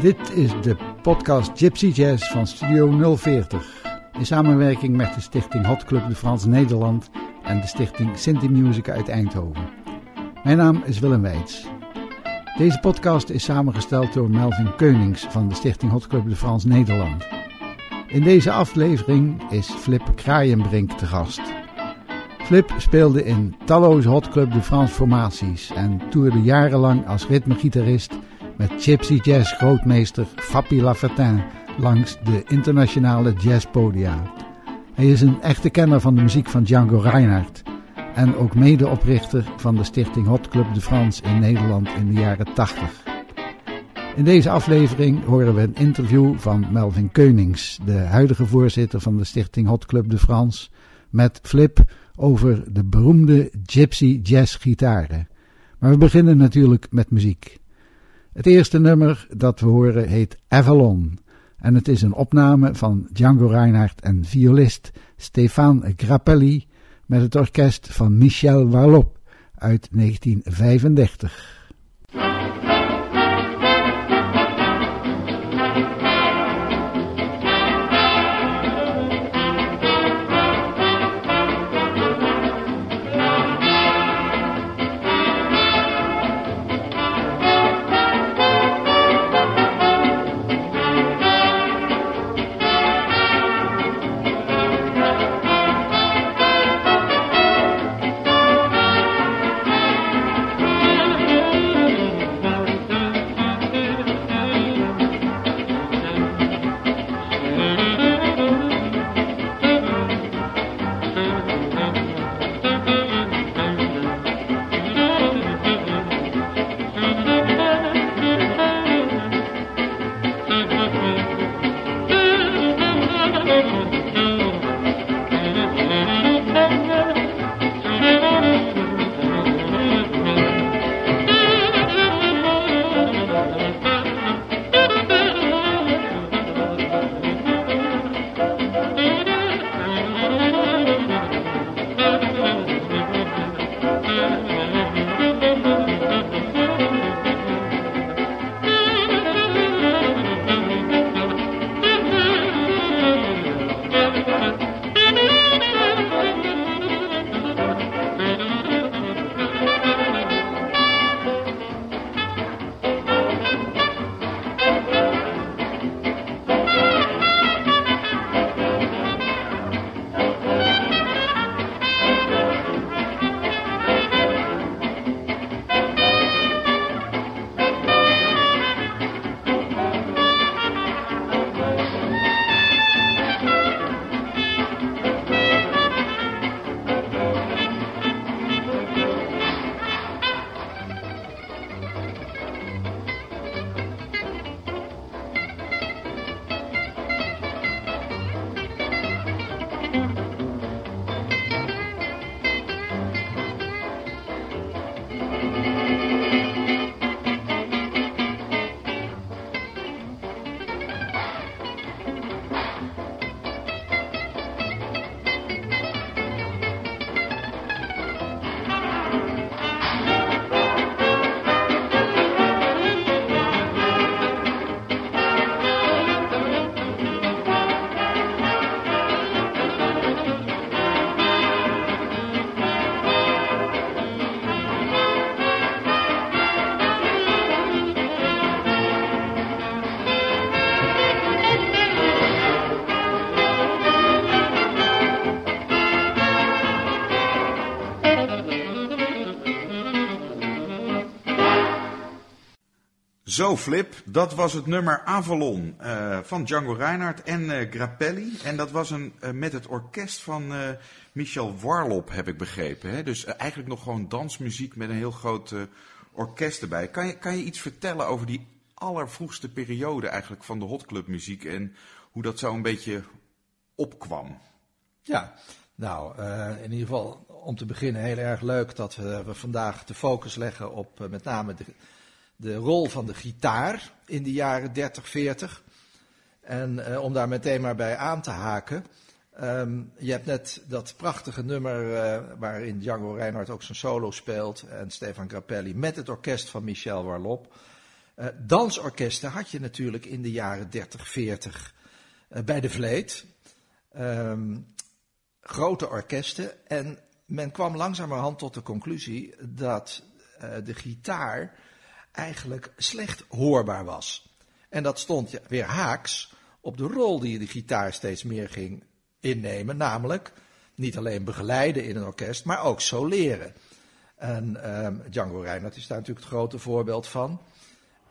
Dit is de podcast Gypsy Jazz van Studio 040. In samenwerking met de stichting Hot Club de Frans Nederland en de stichting Sinti Music uit Eindhoven. Mijn naam is Willem Weits. Deze podcast is samengesteld door Melvin Keunings van de stichting Hot Club de Frans Nederland. In deze aflevering is Flip Kraaienbrink te gast. Flip speelde in talloze Hot Club de France formaties en toerde jarenlang als ritmegitarist met Gypsy Jazz grootmeester Fabi Lafertin langs de internationale jazzpodia. Hij is een echte kenner van de muziek van Django Reinhardt en ook medeoprichter van de stichting Hot Club de France in Nederland in de jaren 80. In deze aflevering horen we een interview van Melvin Keunings, de huidige voorzitter van de stichting Hot Club de France, met Flip over de beroemde gypsy jazz gitaren. Maar we beginnen natuurlijk met muziek. Het eerste nummer dat we horen heet Avalon. En het is een opname van Django Reinhardt en violist Stéphane Grappelli met het orkest van Michel Warlop uit 1935. Zo, Flip, dat was het nummer Avalon uh, van Django Reinhardt en uh, Grappelli. En dat was een, uh, met het orkest van Michel Warlop, heb ik begrepen. Hè? Dus eigenlijk nog gewoon dansmuziek met een heel groot orkest erbij. Kan je, kan je iets vertellen over die allervroegste periode eigenlijk van de hotclubmuziek en hoe dat zo een beetje opkwam? Ja, nou, in ieder geval om te beginnen heel erg leuk dat we, we vandaag de focus leggen op met name de de rol van de gitaar in de jaren 30, 40. En uh, om daar meteen maar bij aan te haken. Um, je hebt net dat prachtige nummer uh, waarin Django Reinhardt ook zijn solo speelt en Stefan Grappelli met het orkest van Michel Warlop. Uh, dansorkesten had je natuurlijk in de jaren 30, 40 uh, bij de Vleet. Um, grote orkesten. En men kwam langzamerhand tot de conclusie dat de gitaar eigenlijk slecht hoorbaar was. En dat stond weer haaks op de rol die de gitaar steeds meer ging innemen, namelijk niet alleen begeleiden in een orkest, maar ook soleren. En um, Django Reinhardt is daar natuurlijk het grote voorbeeld van.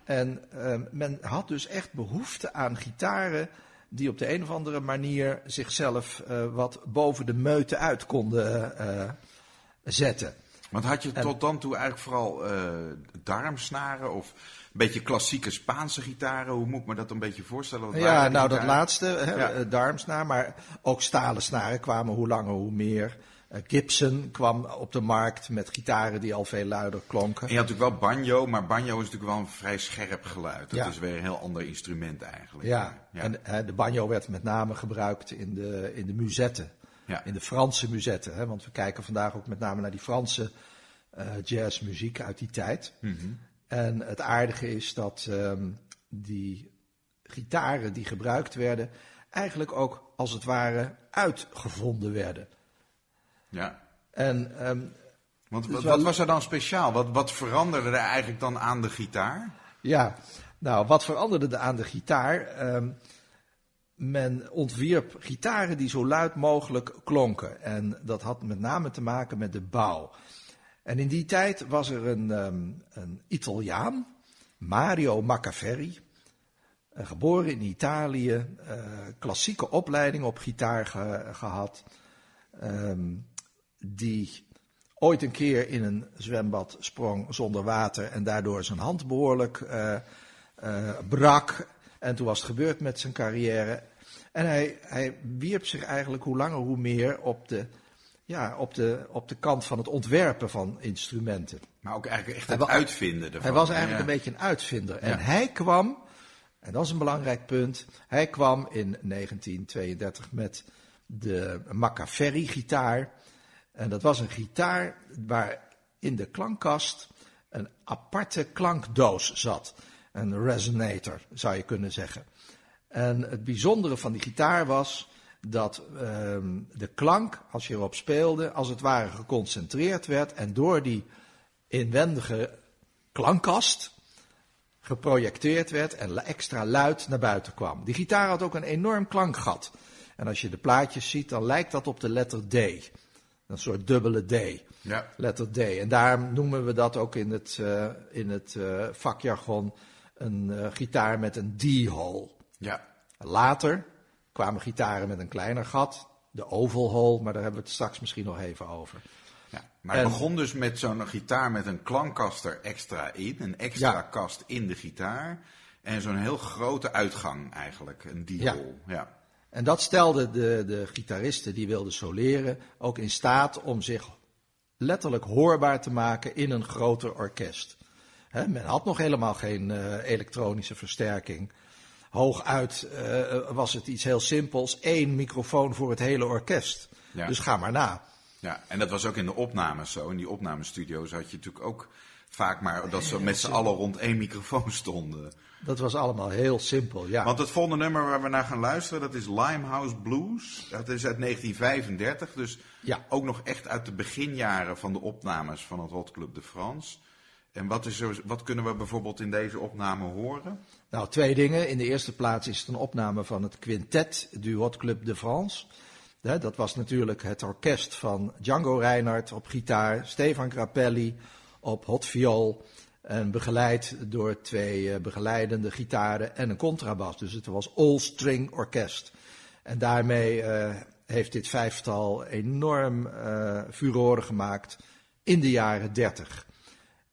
En um, men had dus echt behoefte aan gitaren die op de een of andere manier zichzelf uh, wat boven de meute uit konden uh, zetten. Want had je en, tot dan toe eigenlijk vooral uh, darmsnaren of een beetje klassieke Spaanse gitaren? Hoe moet ik me dat een beetje voorstellen? Wat ja, nou dat laatste, hè, ja. darmsnaar, maar ook stalen snaren kwamen hoe langer hoe meer. Uh, Gibson kwam op de markt met gitaren die al veel luider klonken. En je had natuurlijk wel banjo, maar banjo is natuurlijk wel een vrij scherp geluid. Dat Ja. is weer een heel ander instrument eigenlijk. Ja, ja. en hè, de banjo werd met name gebruikt in de, in de muzetten. Ja. In de Franse muzetten. Hè, want we kijken vandaag ook met name naar die Franse uh, jazzmuziek uit die tijd. Mhm. En het aardige is dat um, die gitaren die gebruikt werden, eigenlijk ook als het ware uitgevonden werden. ja. En um, Want Dus wat, was er dan speciaal? Wat, wat veranderde er eigenlijk dan aan de gitaar? ja, nou, wat veranderde er aan de gitaar? Um, men ontwierp gitaren die zo luid mogelijk klonken. En dat had met name te maken met de bouw. En in die tijd was er een, um, een Italiaan, Mario Macaferri, uh, geboren in Italië, uh, klassieke opleiding op gitaar ge gehad, um, die ooit een keer in een zwembad sprong zonder water en daardoor zijn hand behoorlijk uh, brak. En toen was het gebeurd met zijn carrière. En hij, hij wierp zich eigenlijk hoe langer hoe meer op de, ja, op, de, op de kant van het ontwerpen van instrumenten. Maar ook eigenlijk echt het uitvinden ervan. Hij was eigenlijk Ja. een beetje een uitvinder. En Ja. hij kwam, en dat is een belangrijk punt, hij kwam in 1932 met de Macaferri-gitaar. En dat was een gitaar waar in de klankkast een aparte klankdoos zat. Een resonator, zou je kunnen zeggen. En het bijzondere van die gitaar was dat ehm, de klank, als je erop speelde, als het ware geconcentreerd werd en door die inwendige klankkast geprojecteerd werd en extra luid naar buiten kwam. Die gitaar had ook een enorm klankgat. En als je de plaatjes ziet, dan lijkt dat op de letter D. Een soort dubbele D. Ja. Letter D. En daarom noemen we dat ook in het, uh, in het uh, vakjargon een uh, gitaar met een D-hole. Ja. Later kwamen gitaren met een kleiner gat, de oval hole, maar daar hebben we het straks misschien nog even over. Ja, maar het En- begon dus met zo'n gitaar met een klankkast er extra in. Een extra Ja. kast in de gitaar. En zo'n heel grote uitgang eigenlijk. Een diehol. Ja. En dat stelde de, de gitaristen die wilden soleren ook in staat om zich letterlijk hoorbaar te maken in een groter orkest. Men had nog helemaal geen eh, elektronische versterking. Hooguit eh, was het iets heel simpels, één microfoon voor het hele orkest. Ja. Dus ga maar na. ja. En dat was ook in de opnames zo. In die opnamestudio's had je natuurlijk ook vaak maar dat ze met z'n allen rond één microfoon stonden. Dat was allemaal heel simpel, ja. Want het volgende nummer waar we naar gaan luisteren, dat is Limehouse Blues. Dat is uit 1935, dus Ja. ook nog echt uit de beginjaren van de opnames van het Hot Club de France. En wat, is wat kunnen we bijvoorbeeld in deze opname horen? Nou, twee dingen. In de eerste plaats is het een opname van het quintet du Hot Club de France. Dat was natuurlijk het orkest van Django Reinhardt op gitaar, Stefan Grappelli op hotviool en begeleid door twee eh, begeleidende gitaren en een contrabas. Dus het was all-string orkest. En daarmee eh, heeft dit vijftal enorm eh furoren gemaakt in de jaren dertig.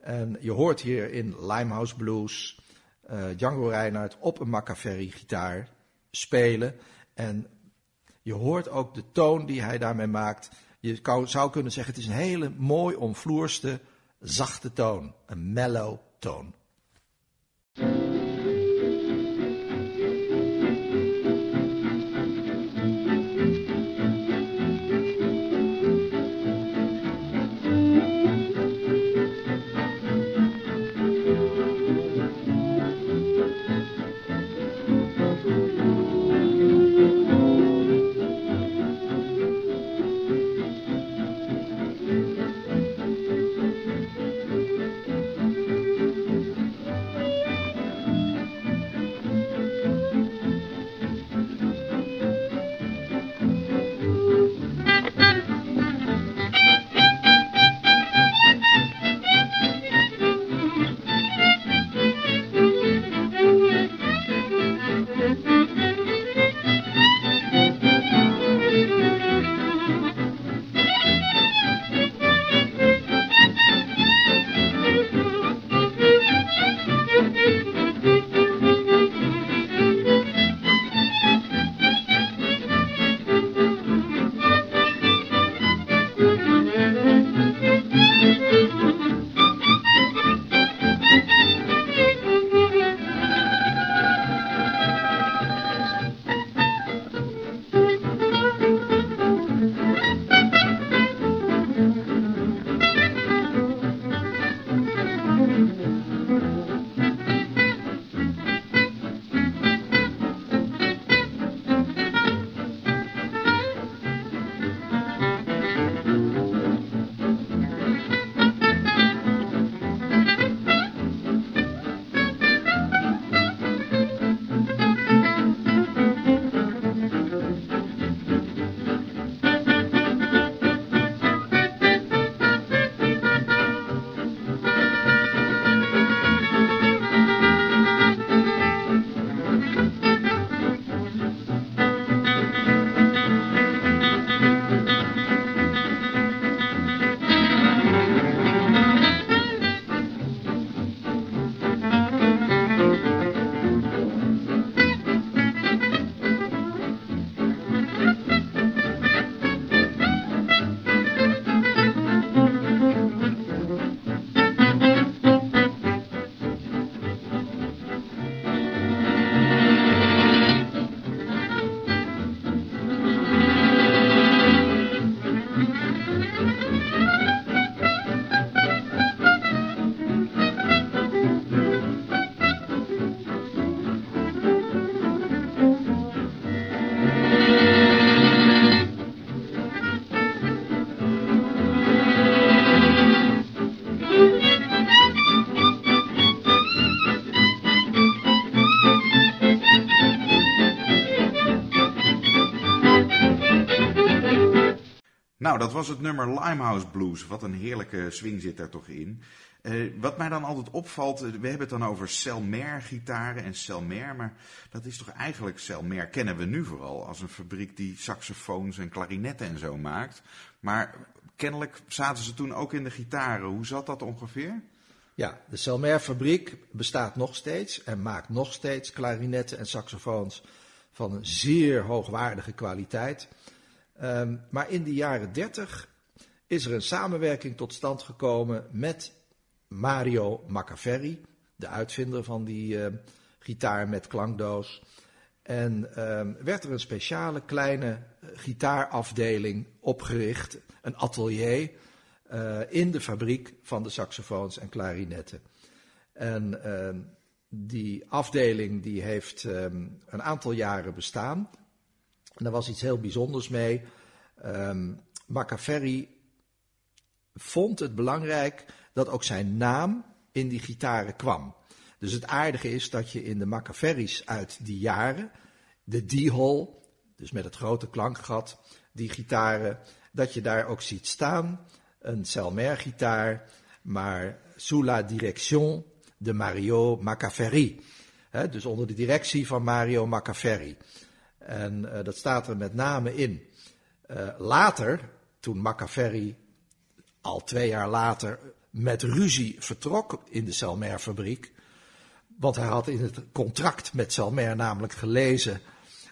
En je hoort hier in Limehouse Blues eh, Django Reinhardt op een Macaferri gitaar spelen. En je hoort ook de toon die hij daarmee maakt. Je zou kunnen zeggen, het is een hele mooi omvloerste, zachte toon. Een mellow toon. Nou, dat was het nummer Limehouse Blues. Wat een heerlijke swing zit daar toch in. Uh, wat mij dan altijd opvalt, we hebben het dan over Selmer gitaren en Selmer, maar dat is toch eigenlijk Selmer kennen we nu vooral als een fabriek die saxofoons en klarinetten en zo maakt. Maar kennelijk zaten ze toen ook in de gitaren. Hoe zat dat ongeveer? Ja, de Selmer fabriek bestaat nog steeds en maakt nog steeds klarinetten en saxofoons van een zeer hoogwaardige kwaliteit. Um, maar in de jaren 30 is er een samenwerking tot stand gekomen met Mario Macaferri, de uitvinder van die uh, gitaar met klankdoos. En uh, werd er een speciale kleine uh, gitaarafdeling opgericht, een atelier uh, in de fabriek van de saxofoons en klarinetten. En ehm, die afdeling die heeft een aantal jaren bestaan. En daar was iets heel bijzonders mee. Um, vond het belangrijk dat ook zijn naam in die gitaren kwam. Dus het aardige is dat je in de Macaferris uit die jaren, de D-hole, dus met het grote klankgat, die gitaren, dat je daar ook ziet staan, een Selmer gitaar, maar sous la direction de Mario Macaferri. dus onder de directie van Mario Macaferri. En uh, dat staat er met name in. Uh, later, toen Macaferri al twee jaar later met ruzie vertrok in de Selmer-fabriek. Want hij had in het contract met Selmer namelijk gelezen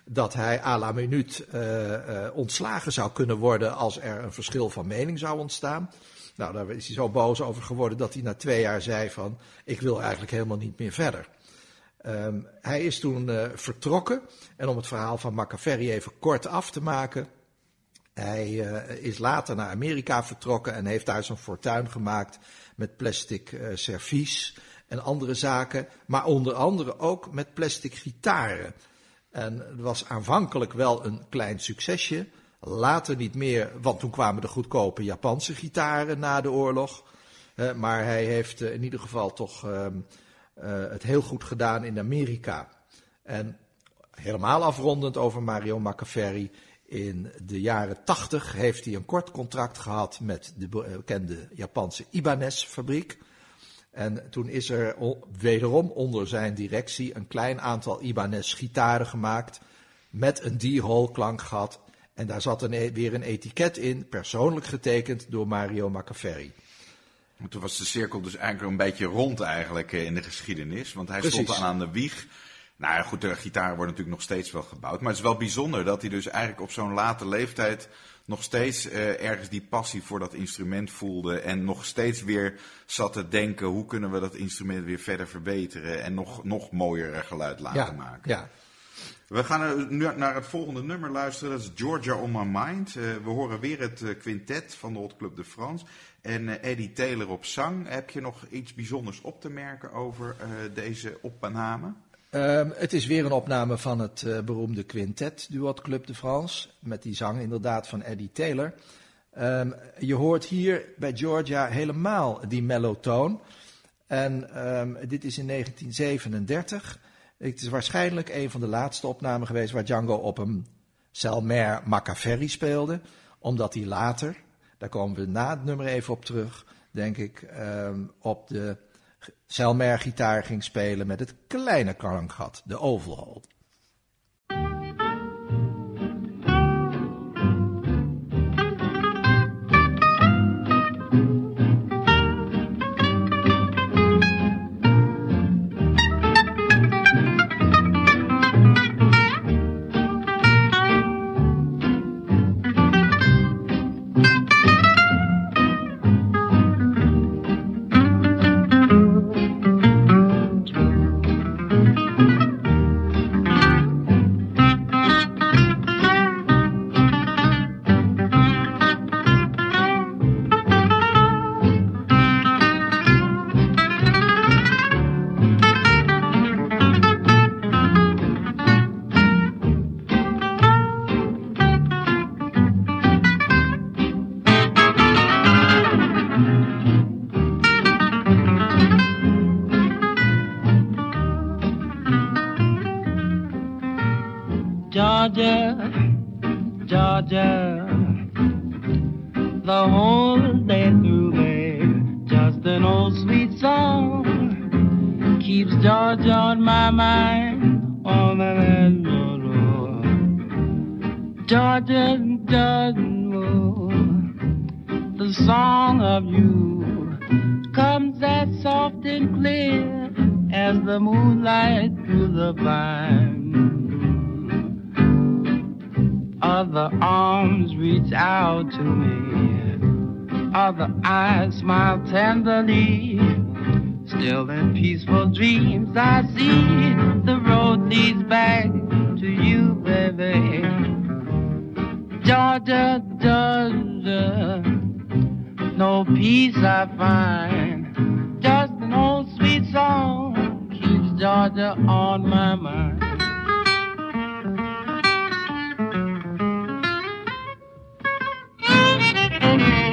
dat hij à la minuut uh, ontslagen zou kunnen worden als er een verschil van mening zou ontstaan. Nou, daar is hij zo boos over geworden dat hij na twee jaar zei van, ik wil eigenlijk helemaal niet meer verder. Um, hij is toen uh, vertrokken en om het verhaal van Machiavelli even kort af te maken. Hij uh, is later naar Amerika vertrokken en heeft daar zijn fortuin gemaakt met plastic uh, servies en andere zaken, maar onder andere ook met plastic gitaren. En het was aanvankelijk wel een klein succesje, later niet meer, want toen kwamen de goedkope Japanse gitaren na de oorlog. Maar hij heeft in ieder geval toch ehm, het heel goed gedaan in Amerika. En helemaal afrondend over Mario Macaferri in de jaren 80 heeft hij een kort contract gehad met de bekende Japanse Ibanez fabriek. En toen is er wederom onder zijn directie een klein aantal Ibanez gitaren gemaakt met een D-hole klankgat. En daar zat e-, weer een etiket in, persoonlijk getekend door Mario Macaferri. Toen was de cirkel dus eigenlijk een beetje rond eigenlijk eh, in de geschiedenis. Want hij Precies. stond aan de wieg nou ja, goed, de gitaar wordt natuurlijk nog steeds wel gebouwd. Maar het is wel bijzonder dat hij dus eigenlijk op zo'n late leeftijd nog steeds uh, ergens die passie voor dat instrument voelde. En nog steeds weer zat te denken, hoe kunnen we dat instrument weer verder verbeteren. En nog, nog mooier geluid laten maken. Ja. We gaan nu naar het volgende nummer luisteren. Dat is Georgia on My Mind. Uh, we horen weer het uh, quintet van de Hot Club de France. En Eddie Taylor op zang. Heb je nog iets bijzonders op te merken over deze opname? Um, het is weer een opname van het beroemde quintet Duot Club de France. Met die zang inderdaad van Eddie Taylor. Um, je hoort hier bij Georgia helemaal die mellotoon. En um, dit is in 1937. Het is waarschijnlijk een van de laatste opnamen geweest waar Django op een Selmer Macaferri speelde. Omdat hij later, daar komen we na het nummer even op terug, denk ik, op de Selmer gitaar ging spelen met het kleine klankgat, de Georgia, Georgia, the whole day through, babe. Just an old sweet song keeps Georgia on my mind. On the land, oh, Lord. Georgia, Georgia, oh, the song of you comes as soft and clear as the moonlight through the vine. Other arms reach out to me. Other eyes smile tenderly. Still in peaceful dreams I see the road leads back to you, baby. Georgia, Georgia, no peace I find. Just an old sweet song keeps Georgia on my mind. Nou,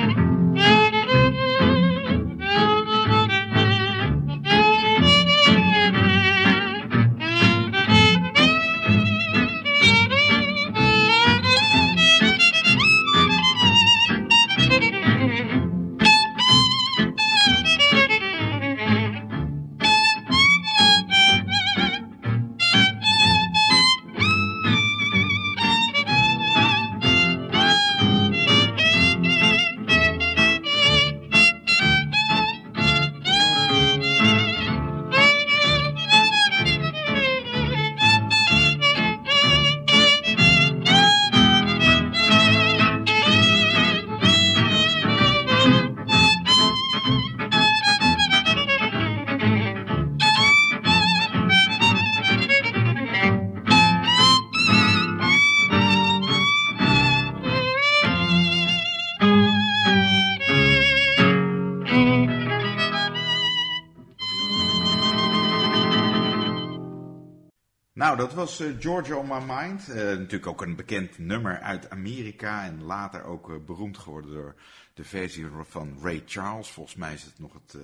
dat was uh, Georgia on My Mind. Uh, natuurlijk ook een bekend nummer uit Amerika. En later ook uh, beroemd geworden door de versie van Ray Charles. Volgens mij is het nog het,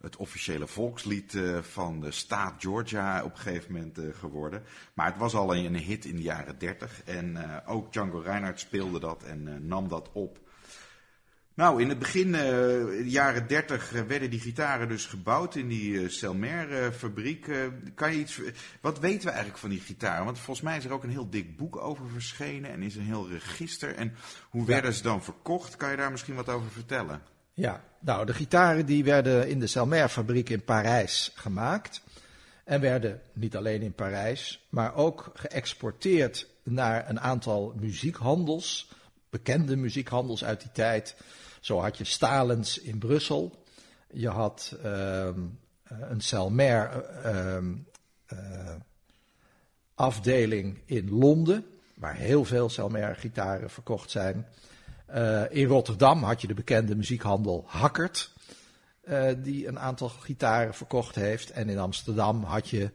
het officiële volkslied van de staat Georgia op een gegeven moment geworden. Maar het was al een, een hit in de jaren 30. En ook Django Reinhardt speelde dat en nam dat op. Nou, in het begin, uh, de jaren 30, uh, werden die gitaren dus gebouwd in die uh, Selmer-fabriek. kan je iets, wat weten we eigenlijk van die gitaren? Want volgens mij is er ook een heel dik boek over verschenen en is een heel register. En hoe ja. werden ze dan verkocht? Kan je daar misschien wat over vertellen? Ja, nou, de gitaren die werden in de Selmer-fabriek in Parijs gemaakt. En werden niet alleen in Parijs, maar ook geëxporteerd naar een aantal muziekhandels, bekende muziekhandels uit die tijd. Zo had je Stalens in Brussel. Je had uh, een Selmer uh, uh, afdeling in Londen, waar heel veel Selmer gitaren verkocht zijn. in Rotterdam had je de bekende muziekhandel Hackert, die een aantal gitaren verkocht heeft. En in Amsterdam had je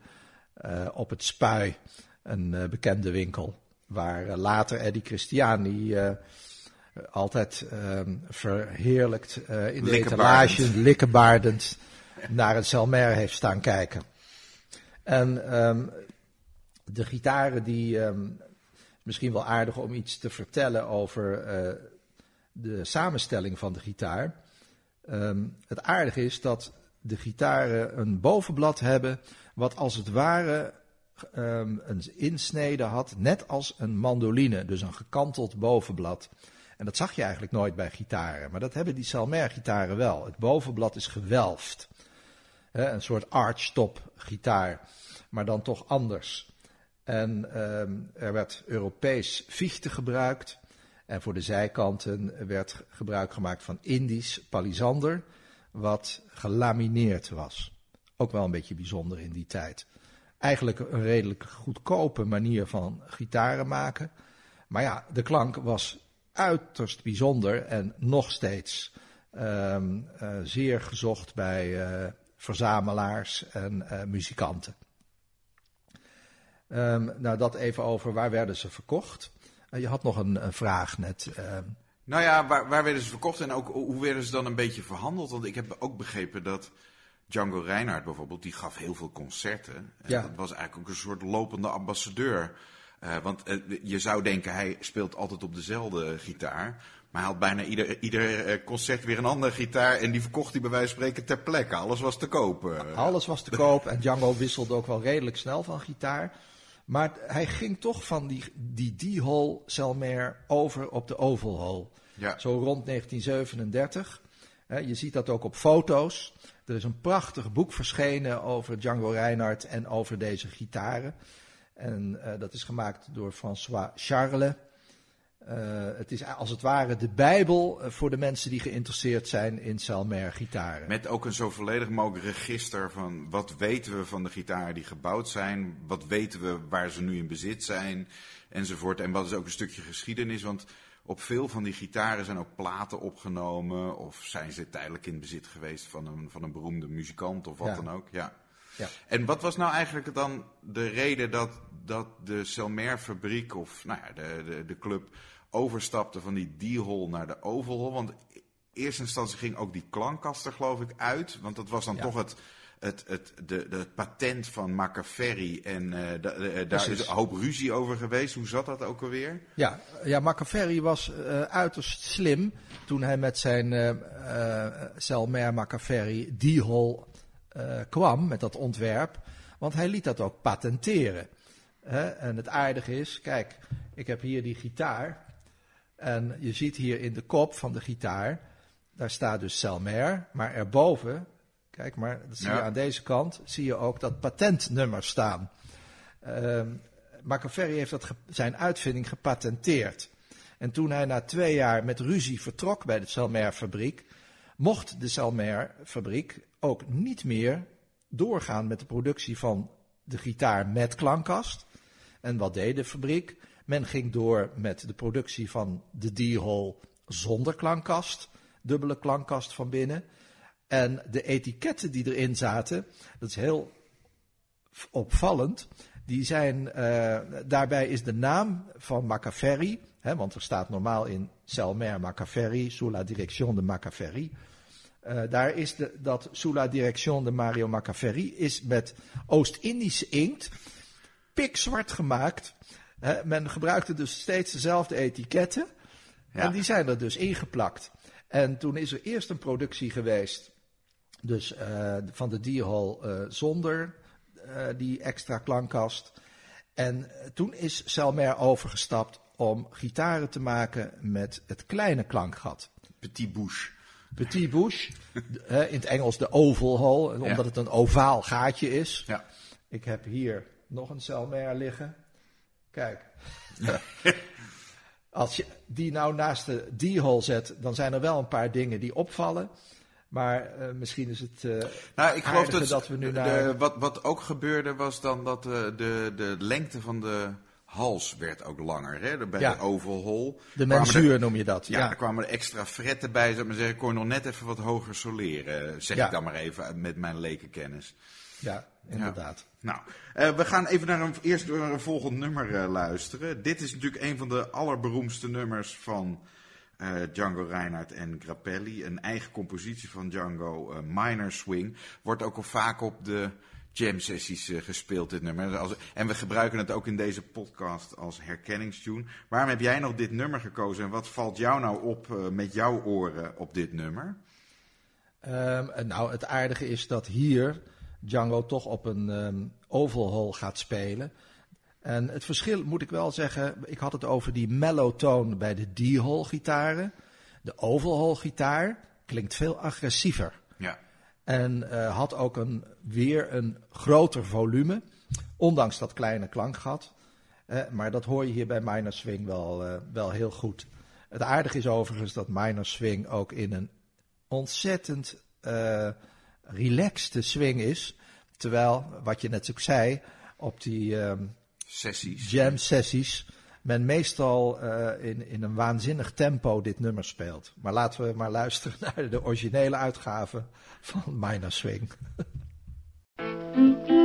op het Spui een bekende winkel, waar later Eddie Christiani altijd um, verheerlijkt uh, in de etalage, likkenbaardend, naar het Selmer heeft staan kijken. En um, de gitaren die, um, misschien wel aardig om iets te vertellen over uh, de samenstelling van de gitaar. het aardige is dat de gitaren een bovenblad hebben wat als het ware een insnede had, net als een mandoline, dus een gekanteld bovenblad. En dat zag je eigenlijk nooit bij gitaren. Maar dat hebben die Salmer-gitaren wel. Het bovenblad is gewelfd. een soort archtop gitaar. Maar dan toch anders. En um, er werd Europees fichte gebruikt. En voor de zijkanten werd gebruik gemaakt van Indisch palisander. Wat gelamineerd was. Ook wel een beetje bijzonder in die tijd. Eigenlijk een redelijk goedkope manier van gitaren maken. Maar ja, de klank was uiterst bijzonder en nog steeds um, uh, zeer gezocht bij uh, verzamelaars en uh, muzikanten. Um, nou, dat even over waar werden ze verkocht. je had nog een, een vraag net. Ehm. Nou ja, waar, waar, werden ze verkocht en ook hoe werden ze dan een beetje verhandeld? Want ik heb ook begrepen dat Django Reinhardt bijvoorbeeld, die gaf heel veel concerten. Ja. Dat was eigenlijk ook een soort lopende ambassadeur uh, want uh, je zou denken, hij speelt altijd op dezelfde gitaar. Maar hij had bijna ieder, ieder eh, concert weer een andere gitaar en die verkocht hij bij wijze van spreken ter plekke. Alles was te koop. eh. Alles was te koop en Django wisselde ook wel redelijk snel van gitaar. Maar hij ging toch van die, die D-hole Selmer over op de Oval Hole. Ja. Zo rond 1937. Hè, je ziet dat ook op foto's. Er is een prachtig boek verschenen over Django Reinhardt en over deze gitaren. En eh, dat is gemaakt door François Charles. Eh, het is als het ware de Bijbel eh, voor de mensen die geïnteresseerd zijn in Selmer gitaren. Met ook een zo volledig mogelijk register van wat weten we van de gitaren die gebouwd zijn, wat weten we waar ze nu in bezit zijn, enzovoort. En wat is ook een stukje geschiedenis, want op veel van die gitaren zijn ook platen opgenomen of zijn ze tijdelijk in bezit geweest van een, van een beroemde muzikant of wat Ja. dan ook. Ja. Ja. En wat was nou eigenlijk dan de reden dat, dat de Selmer-fabriek of nou ja, de, de, de club overstapte van die D-hole naar de Oval Hole? Want in eerste instantie ging ook die klankkast er geloof ik uit, want dat was dan Ja. toch het, het, het, de, de, het patent van Machiavelli en eh, eh, daar is een hoop ruzie over geweest. Hoe zat dat ook alweer? Ja, ja Machiavelli was eh, uiterst slim toen hij met zijn eh, Selmer Machiavelli D-hole eh, kwam, met dat ontwerp. Want hij liet dat ook patenteren. En het aardige is, kijk, ik heb hier die gitaar. En je ziet hier in de kop van de gitaar, daar staat dus Selmer. Maar erboven, kijk maar, dat zie je Ja. aan deze kant, zie je ook dat patentnummer staan. Machiavelli heeft dat zijn uitvinding gepatenteerd. En toen hij na twee jaar met ruzie vertrok bij de Selmer-fabriek, mocht de Selmer-fabriek ook niet meer doorgaan met de productie van de gitaar met klankkast. En wat deed de fabriek? Men ging door met de productie van de D-hole zonder klankkast, dubbele klankkast van binnen. En de etiketten die erin zaten, dat is heel opvallend. Die zijn, eh, daarbij is de naam van Machiavelli, hè, want er staat normaal in Selmer Machiavelli, sous la direction de Machiavelli. Eh, daar is de, dat sous la direction de Mario Machiavelli is met Oost-Indische inkt pikzwart gemaakt. Men gebruikte dus steeds dezelfde etiketten. Ja. En die zijn er dus ingeplakt. En toen is er eerst een productie geweest. Dus eh, van de D-hole eh, zonder die extra klankkast. En toen is Selmer overgestapt om gitaren te maken met het kleine klankgat. Petit Bouche. Petit bush, in het Engels de oval hole, omdat Ja. het een ovaal gaatje is. Ja. Ik heb hier nog een Selmer liggen. Kijk. Als je die nou naast de D-hole zet, dan zijn er wel een paar dingen die opvallen. Maar eh, misschien is het. eh, Nou, ik geloof dat, dat we nu de- naar- de- wat, wat ook gebeurde was dan dat eh, de, de lengte van de hals werd ook langer. Hè? Bij Ja. de oval hole. de mensuur er- noem je dat. Ja, Ja, er kwamen er extra fretten bij, zou ik maar zeggen. Kon je nog net even wat hoger soleren, zeg Ja. ik dan maar even met mijn lekenkennis. ja inderdaad. Nou, eh, we gaan even naar een, eerst naar een volgend nummer eh, luisteren. Dit is natuurlijk een van de allerberoemdste nummers van eh, Django Reinhardt en Grappelli. Een eigen compositie van Django, Minor Swing. Wordt ook al vaak op de jam sessies eh, gespeeld, dit nummer. Als- en we gebruiken het ook in deze podcast als herkenningstune. Waarom heb jij nog dit nummer gekozen en wat valt jou nou op eh, met jouw oren op dit nummer? Ehm, en nou, het aardige is dat hier Django toch op een oval hole gaat spelen. En het verschil moet ik wel zeggen, ik had het over die mellow tone bij de D-hole gitaren. De oval hole gitaar klinkt veel agressiever. Ja, En eh, had ook een, weer een groter volume, ondanks dat kleine klankgat. Eh, maar dat hoor je hier bij Minor Swing wel, eh, wel heel goed. Het aardige is overigens dat Minor Swing ook in een ontzettend relaxte swing is. Terwijl, wat je net ook zei, op die ehm, sessies. jam sessies men meestal eh, in, in een waanzinnig tempo dit nummer speelt. Maar laten we maar luisteren naar de originele uitgave van Minor Swing.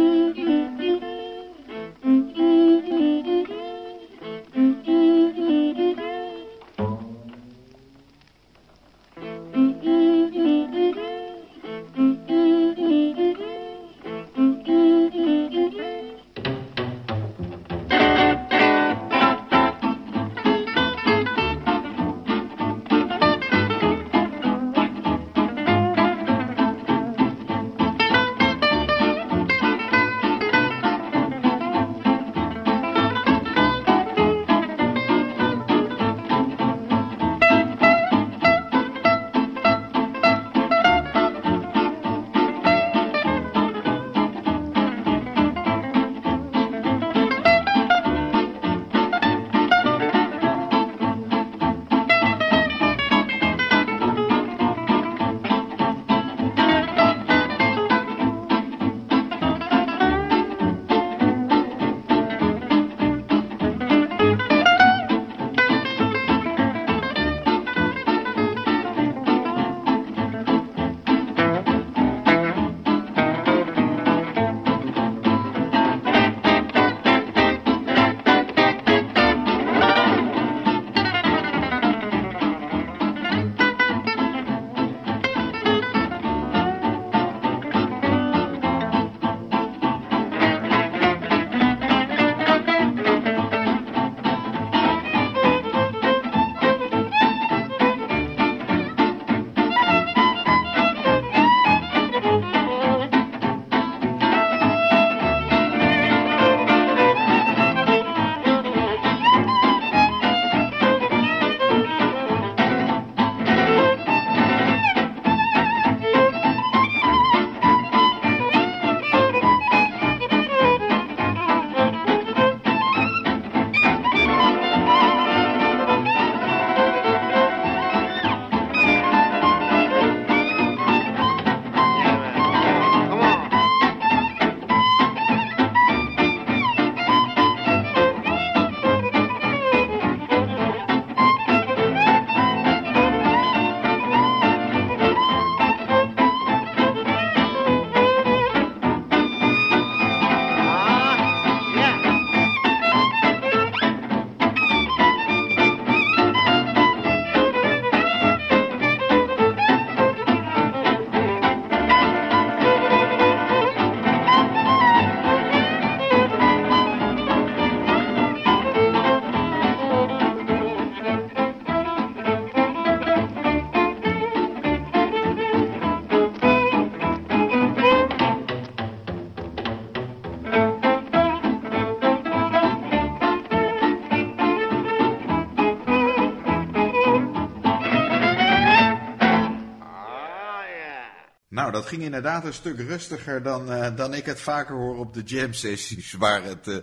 Nou, dat ging inderdaad een stuk rustiger dan, eh, dan ik het vaker hoor op de jam sessies. Waar het, eh,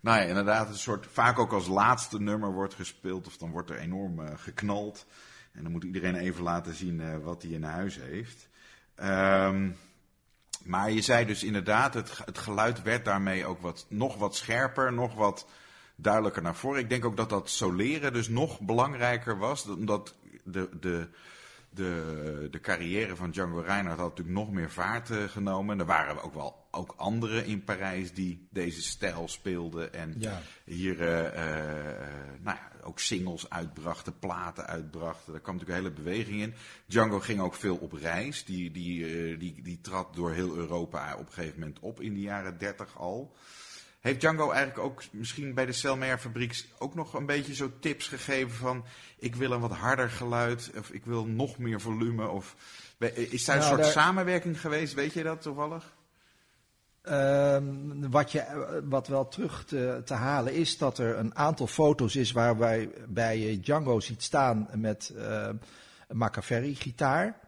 nou ja, inderdaad een soort, vaak ook als laatste nummer wordt gespeeld. Of dan wordt er enorm eh, geknald. En dan moet iedereen even laten zien wat hij in huis heeft. Ehm, maar je zei dus inderdaad, het, het geluid werd daarmee ook wat, nog wat scherper, nog wat duidelijker naar voren. Ik denk ook dat dat soleren dus nog belangrijker was. Omdat de, de, de, de carrière van Django Reinhardt had natuurlijk nog meer vaart eh, genomen. Er waren ook wel ook anderen in Parijs die deze stijl speelden. En Ja. hier eh, eh, nou ja, ook singles uitbrachten, platen uitbrachten. Daar kwam natuurlijk een hele beweging in. Django ging ook veel op reis. Die, die, die, die trad door heel Europa op een gegeven moment op in de jaren dertig al. Heeft Django eigenlijk ook misschien bij de Selmer fabriek ook nog een beetje zo tips gegeven van ik wil een wat harder geluid of ik wil nog meer volume of is daar een Nou, soort daar- samenwerking geweest, weet je dat toevallig? Ehm, wat, je, wat wel terug te, te halen is dat er een aantal foto's is waarbij bij je Django ziet staan met eh, een Machiavelli gitaar.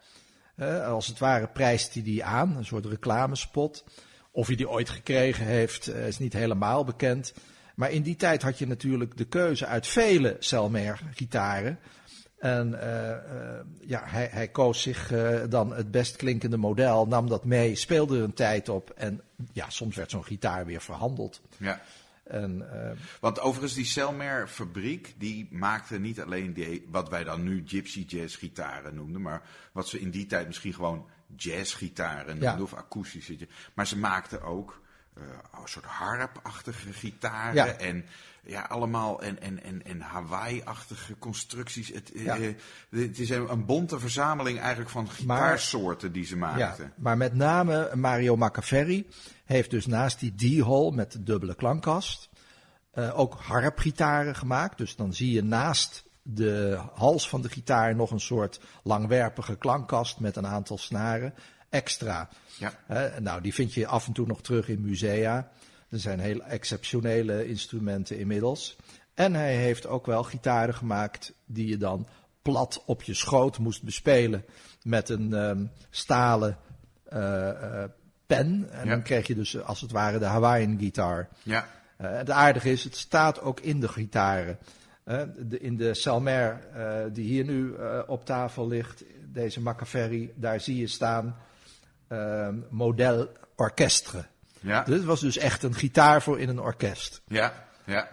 Eh, als het ware prijst hij die aan, een soort reclamespot. Of hij die ooit gekregen heeft, eh, is niet helemaal bekend. Maar in die tijd had je natuurlijk de keuze uit vele Selmer gitaren. En eh, eh, ja, hij, hij koos zich dan het best klinkende model, nam dat mee, speelde er een tijd op. En ja, soms werd zo'n gitaar weer verhandeld. Ja. En, Want overigens, die Selmer fabriek, die maakte niet alleen die, wat wij dan nu gypsy jazz gitaren noemden, maar wat ze in die tijd misschien gewoon jazz gitaren noemden Ja. of akoestische. ja- Maar ze maakten ook eh, een soort harpachtige gitaren Ja. en ja, allemaal en, en, en, en Hawaii-achtige constructies. Het, eh, Ja. eh, het is een, een bonte verzameling eigenlijk van gitaarsoorten die ze ja, maakten. maar met name Mario Machiavelli heeft dus naast die D-hole met de dubbele klankkast eh, ook harpgitaren gemaakt. Dus dan zie je naast de hals van de gitaar nog een soort langwerpige klankkast met een aantal snaren extra. Ja. Nou, die vind je af en toe nog terug in musea. Er zijn heel exceptionele instrumenten inmiddels. En hij heeft ook wel gitaren gemaakt die je dan plat op je schoot moest bespelen met een ehm, stalen eh, eh, pen. En Ja. dan kreeg je dus als het ware de Hawaiian gitaar. Ja, Eh, het aardige is, het staat ook in de gitaren. De, in de Salmer eh, die hier nu eh, op tafel ligt, deze Machiavelli, daar zie je staan ehm, model orchestre. ja, Dit was dus echt een gitaar voor in een orkest. ja, ja.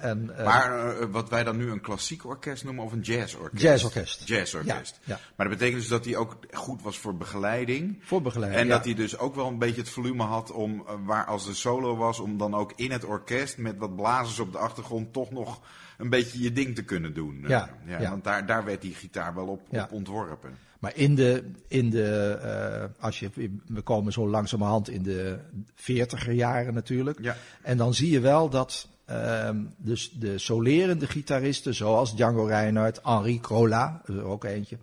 en, eh, Maar wat wij dan nu een klassiek orkest noemen of een jazzorkest? Jazzorkest. Jazzorkest. Ja, ja. Maar dat betekent dus dat hij ook goed was voor begeleiding. voor begeleiding. En ja. dat hij dus ook wel een beetje het volume had om, waar als de solo was, om dan ook in het orkest met wat blazers op de achtergrond toch nog een beetje je ding te kunnen doen. Ja, ja, ja. Want daar, daar werd die gitaar wel op, Ja. op ontworpen. Maar in de, in de eh, als je, we komen zo langzamerhand in de veertiger jaren natuurlijk. Ja. En dan zie je wel dat dus de solerende gitaristen, zoals Django Reinhardt, Henri Crola, er ook eentje,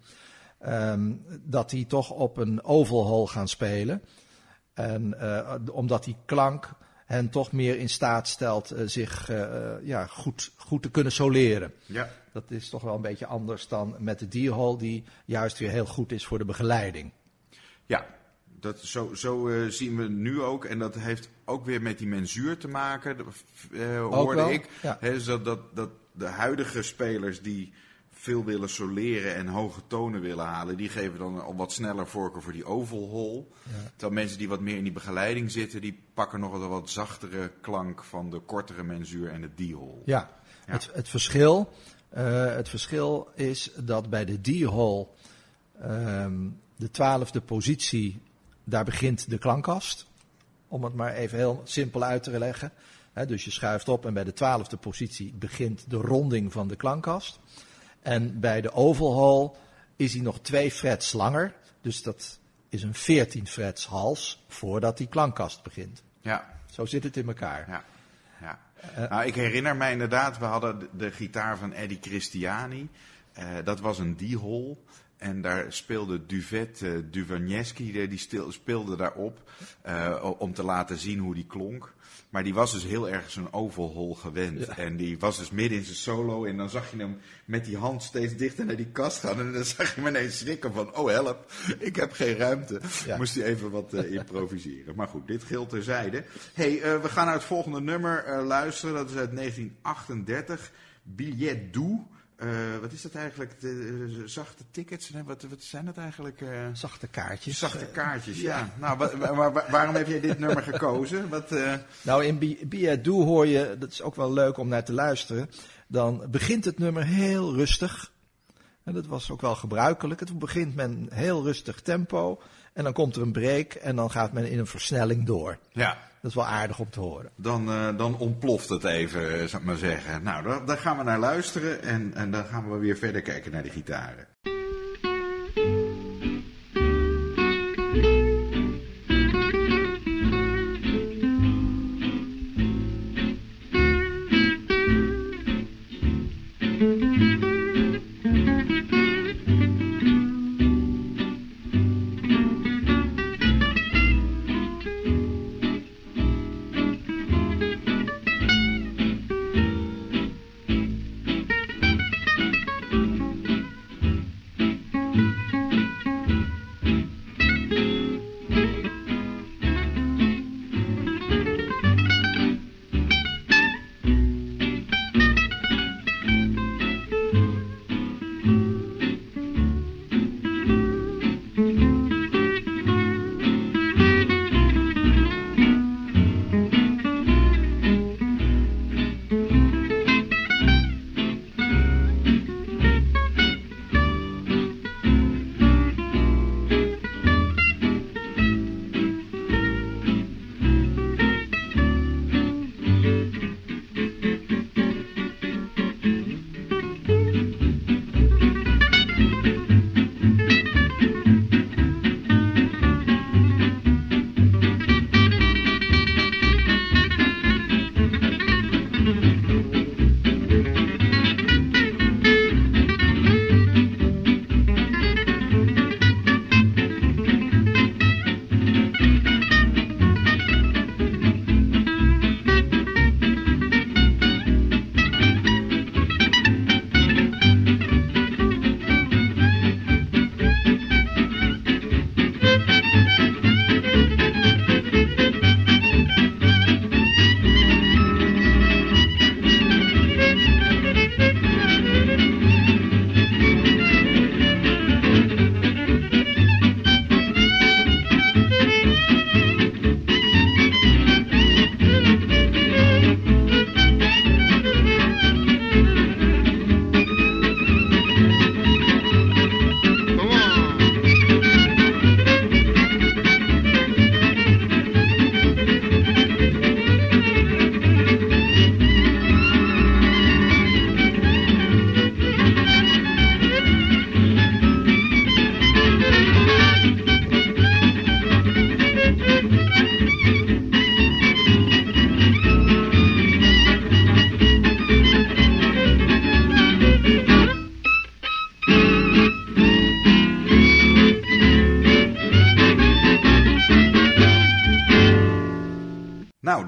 ehm, dat die toch op een overhaul gaan spelen. En eh, omdat die klank hen toch meer in staat stelt eh, zich eh, eh, ja, goed, goed te kunnen soleren. Ja. Dat is toch wel een beetje anders dan met de Deerhall, die juist weer heel goed is voor de begeleiding. Ja, dat, zo, zo zien we nu ook. En dat heeft ook weer met die mensuur te maken, hoorde wel, ik. ja. Hè, dus dat, dat, dat de huidige spelers die veel willen soleren en hoge tonen willen halen, die geven dan al wat sneller voorkeur voor die oval hole. Terwijl mensen die wat meer in die begeleiding zitten, die pakken nog een wat zachtere klank van de kortere mensuur en de D-hole. Ja, Ja. Het, het, verschil, eh, het verschil is dat bij de D-hall ehm, de twaalfde positie, daar begint de klankkast. Om het maar even heel simpel uit te leggen. Dus je schuift op en bij de twaalfde positie begint de ronding van de klankkast. En bij de oval hall is hij nog twee frets langer. Dus dat is een 14 frets hals voordat die klankkast begint. Ja, Zo zit het in elkaar. ja. ja. nou, ik herinner mij inderdaad, we hadden de, de gitaar van Eddie Christiani. Eh, dat was een D-hole. En daar speelde Duvet uh, Duvagneski, die speelde daarop uh, om te laten zien hoe die klonk. Maar die was dus heel erg zo'n overhol gewend. Ja. En die was dus midden in zijn solo. En dan zag je hem met die hand steeds dichter naar die kast gaan. En dan zag je me ineens schrikken van, oh help, ik heb geen ruimte. Ja. Moest hij even wat uh, improviseren. Maar goed, dit geldt terzijde. hey, uh, we gaan naar het volgende nummer uh, luisteren. Dat is uit 1938. Billet doux. Uh, wat is dat eigenlijk? De, de zachte tickets? Wat, wat zijn dat eigenlijk? Uh, zachte kaartjes. Zachte kaartjes, ja. ja. Nou, wa, wa, wa, waarom heb jij dit nummer gekozen? Wat. Nou, in doux hoor je, dat is ook wel leuk om naar te luisteren. Dan begint het nummer heel rustig. En dat was ook wel gebruikelijk. Het begint met een heel rustig tempo. En dan komt er een break en dan gaat men in een versnelling door. Ja. Dat is wel aardig om te horen. Dan, uh, dan ontploft het even, zou ik maar zeggen. Nou, daar, daar gaan we naar luisteren en, en dan gaan we weer verder kijken naar de gitaren.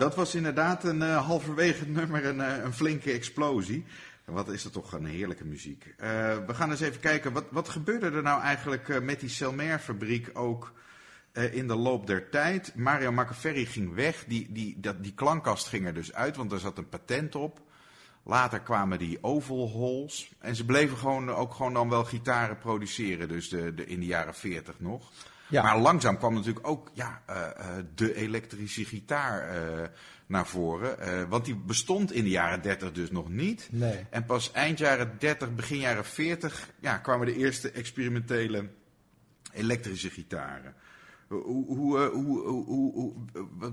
Dat was inderdaad een uh, halverwege het nummer een, uh, een, flinke explosie. Wat is er toch een heerlijke muziek. Uh, we gaan eens even kijken, wat, wat gebeurde er nou eigenlijk met die Selmer-fabriek ook in de loop der tijd? Mario Machiavelli ging weg, die, die, dat, die klankkast ging er dus uit, want er zat een patent op. Later kwamen die oval holes. En ze bleven gewoon, ook gewoon dan wel gitaren produceren, dus de, de, in de jaren 40 nog. Ja. Maar langzaam kwam natuurlijk ook ja, uh, de elektrische gitaar uh, naar voren. want die bestond in de jaren 30 dus nog niet. Nee. En pas eind jaren 30, begin jaren 40 ja, kwamen de eerste experimentele elektrische gitaren. Hoe, hoe, hoe, hoe,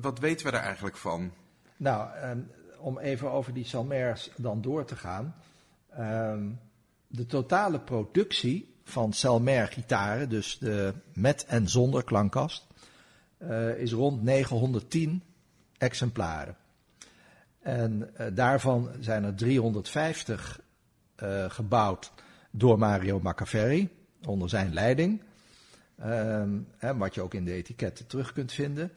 wat weten we daar eigenlijk van? Nou, um, om even over die Salmers dan door te gaan. Um, de totale productie van Selmer gitaren, dus de met en zonder klankkast, uh, is rond 910 exemplaren. En uh, daarvan zijn er 350 uh, gebouwd door Mario Machiavelli onder zijn leiding. Ehm, hè, wat je ook in de etiketten terug kunt vinden.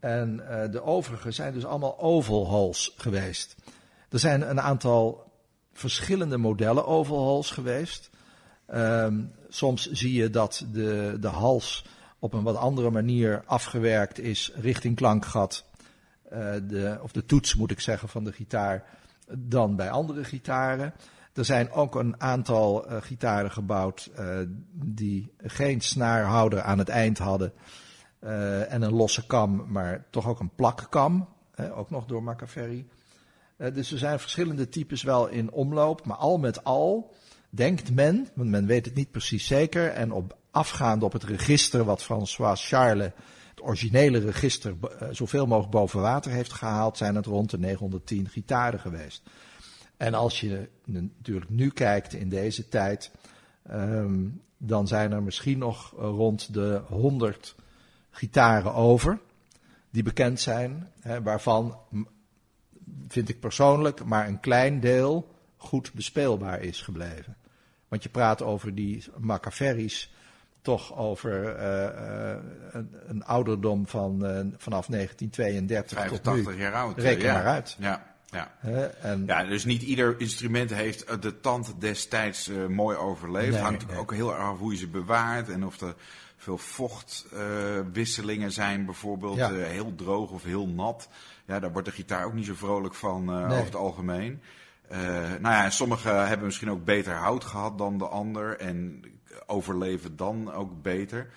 En eh, de overige zijn dus allemaal overhauls geweest. Er zijn een aantal verschillende modellen overhauls geweest. Ehm, soms zie je dat de, de hals op een wat andere manier afgewerkt is richting klankgat. Uh, de, of de toets moet ik zeggen van de gitaar dan bij andere gitaren. Er zijn ook een aantal uh, gitaren gebouwd uh, die geen snaarhouder aan het eind hadden. En een losse kam, maar toch ook een plakkam. ook nog door Machiavelli. dus er zijn verschillende types wel in omloop. Maar al met al denkt men, want men weet het niet precies zeker. En op, afgaand op het register wat François Charles, het originele register, zoveel mogelijk boven water heeft gehaald, zijn het rond de 910 gitaren geweest. En als je natuurlijk nu kijkt in deze tijd, um, dan zijn er misschien nog rond de 100 gitaren over die bekend zijn, hè, waarvan vind ik persoonlijk maar een klein deel goed bespeelbaar is gebleven. Want je praat over die Macaferris toch over uh, uh, een, een, ouderdom van uh, vanaf 1932 85 tot nu. jaar oud. Reken ja. maar uit. Ja. Ja. en ja, dus niet ieder instrument heeft de tand destijds mooi overleefd. Nee, Hangt nee. ook heel erg af hoe je ze bewaart en of er veel vochtwisselingen zijn, bijvoorbeeld Ja. heel droog of heel nat. Ja, daar wordt de gitaar ook niet zo vrolijk van Nee. over het algemeen. Uh, nou ja, sommigen hebben misschien ook beter hout gehad dan de ander en overleven dan ook beter.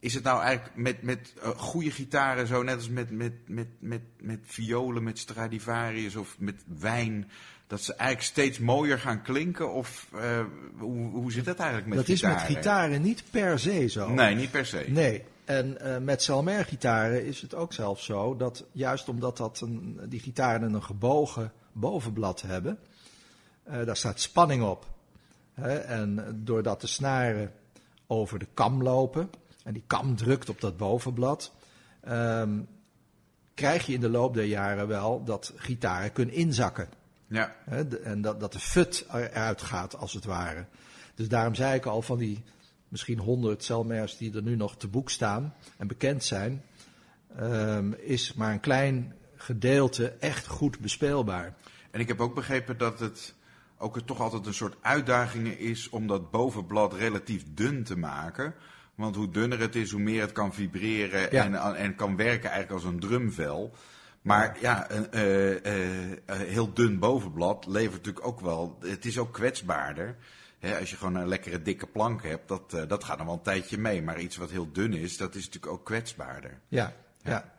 Is het nou eigenlijk met, met uh, goede gitaren zo, net als met, met, met, met, met violen, met Stradivarius of met wijn, dat ze eigenlijk steeds mooier gaan klinken? Of uh, hoe, hoe zit dat eigenlijk met dat gitaren? is met gitaren niet per se zo. Nee, niet per se. Nee. En uh, met Selmer-gitaren is het ook zelfs zo dat juist omdat dat een, die gitaren een gebogen bovenblad hebben, uh, daar staat spanning op. Hè? En doordat de snaren over de kam lopen en die kam drukt op dat bovenblad, um, krijg je in de loop der jaren wel dat gitaren kunnen inzakken. Ja. Hè? De, en dat, dat de fut eruit gaat, als het ware. Dus daarom zei ik al van die misschien honderd Selmers die er nu nog te boek staan en bekend zijn, um, is maar een klein gedeelte echt goed bespeelbaar. En ik heb ook begrepen dat het ook er toch altijd een soort uitdaging is om dat bovenblad relatief dun te maken. Want hoe dunner het is, hoe meer het kan vibreren Ja. en, en kan werken eigenlijk als een drumvel. Maar ja, een uh, uh, heel dun bovenblad levert natuurlijk ook wel. Het is ook kwetsbaarder. Hè, als je gewoon een lekkere dikke plank hebt, dat, uh, dat gaat nog wel een tijdje mee. Maar iets wat heel dun is, dat is natuurlijk ook kwetsbaarder. Ja, ja. ja.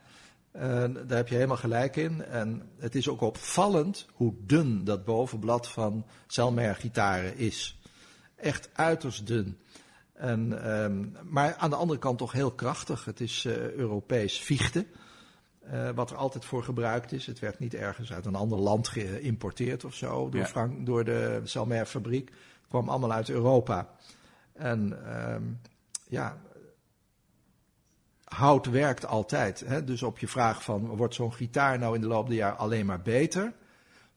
Daar heb je helemaal gelijk in. En het is ook opvallend hoe dun dat bovenblad van Selmer gitaren is. Echt uiterst dun. En, um, maar aan de andere kant toch heel krachtig. Het is uh, Europees vichte. Uh, wat er altijd voor gebruikt is. Het werd niet ergens uit een ander land geïmporteerd of zo. Door, Ja. Frank, door de Selmer fabriek. Het kwam allemaal uit Europa. En um, ja, hout werkt altijd. Hè? Dus op je vraag van, wordt zo'n gitaar nou in de loop der jaren alleen maar beter?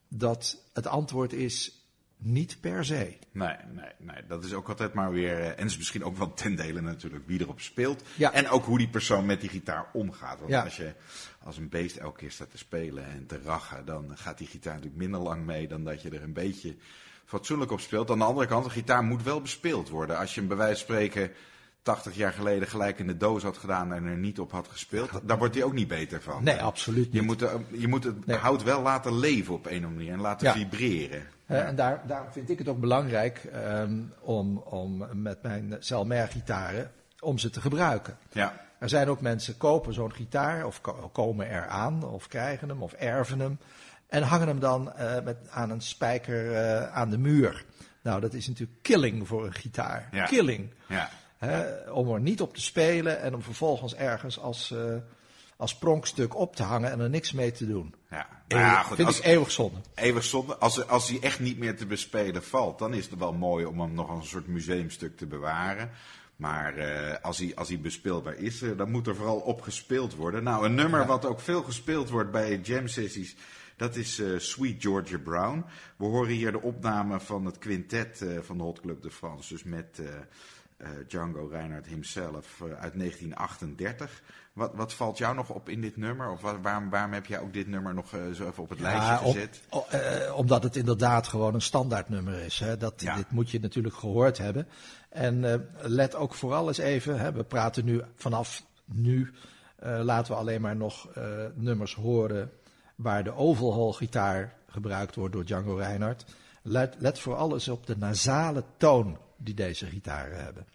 Dat het antwoord is niet per se. Nee, nee, nee. Dat is ook altijd maar weer. eh, En is misschien ook wel ten dele natuurlijk wie erop speelt. Ja. En ook hoe die persoon met die gitaar omgaat. Want Ja. als je als een beest elke keer staat te spelen en te rachen, dan gaat die gitaar natuurlijk minder lang mee dan dat je er een beetje fatsoenlijk op speelt. Aan de andere kant, een gitaar moet wel bespeeld worden. Als je hem bij wijze van spreken 80 jaar geleden gelijk in de doos had gedaan en er niet op had gespeeld, daar wordt hij ook niet beter van. Nee, absoluut Je niet. moet, er- je moet het Nee. hout wel laten leven op een of andere manier en laten Ja. vibreren. Eh, En daar, daar vind ik het ook belangrijk ehm, om, om met mijn Selmer gitaren, om ze te gebruiken. Ja, Er zijn ook mensen kopen zo'n gitaar of ko- komen eraan of krijgen hem of erven hem en hangen hem dan eh, met, aan een spijker eh, aan de muur. Nou, dat is natuurlijk killing voor een gitaar. Ja. Killing. ja. Hè, om er niet op te spelen en om vervolgens ergens als, eh, als pronkstuk op te hangen en er niks mee te doen. Ja, Eeuwig- Nou ja, goed, vind als, ik eeuwig zonde. eeuwig zonde. Als, als hij echt niet meer te bespelen valt, dan is het wel mooi om hem nog als een soort museumstuk te bewaren. Maar eh, als, hij, als hij bespeelbaar is, eh, dan moet er vooral op gespeeld worden. Nou, een nummer Ja. wat ook veel gespeeld wordt bij jam sessies, dat is eh, Sweet Georgia Brown. We horen hier de opname van het quintet eh, van de Hot Club de France. Dus met eh, Django Reinhardt himself uit 1938. Wat, wat valt jou nog op in dit nummer? Of waarom, waarom heb jij ook dit nummer nog zo even op het lijstje gezet? omdat het inderdaad gewoon een standaardnummer is. Hè? Dat, Dit moet je natuurlijk gehoord hebben. En let ook vooral eens even, hè, we praten nu vanaf nu, laten we alleen maar nog nummers horen waar de oval gitaar gebruikt wordt door Django Reinhardt. Let, let vooral eens op de nasale toon die deze gitaren hebben.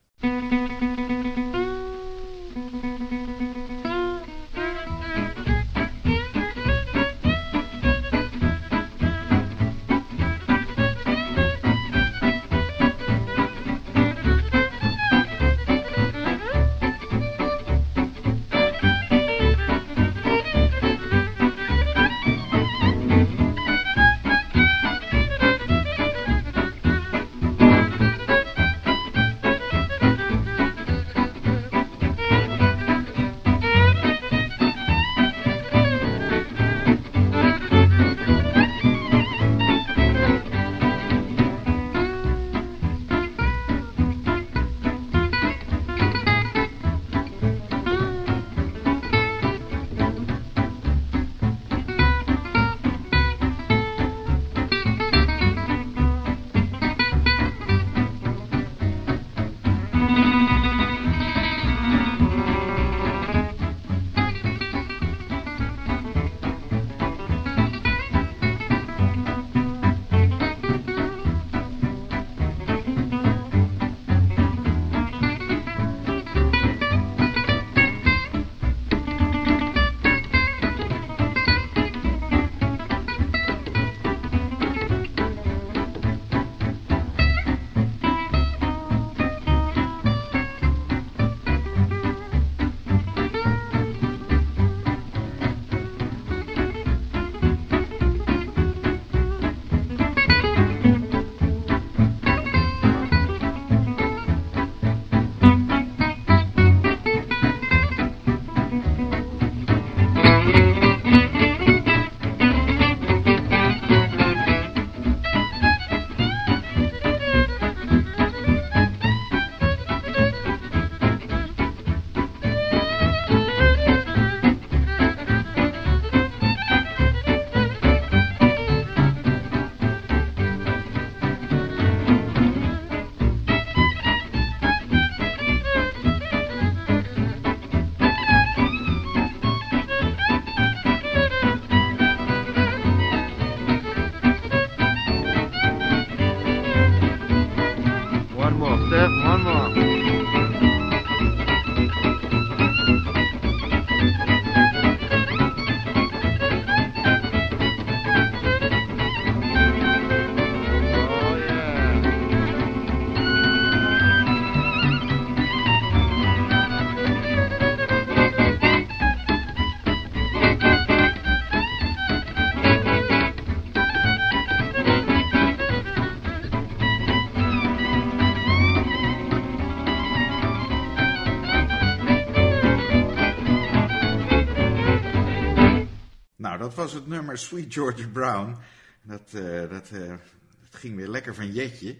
Was het nummer Sweet George Brown. Dat, dat, uh, dat, ging weer lekker van Jetje.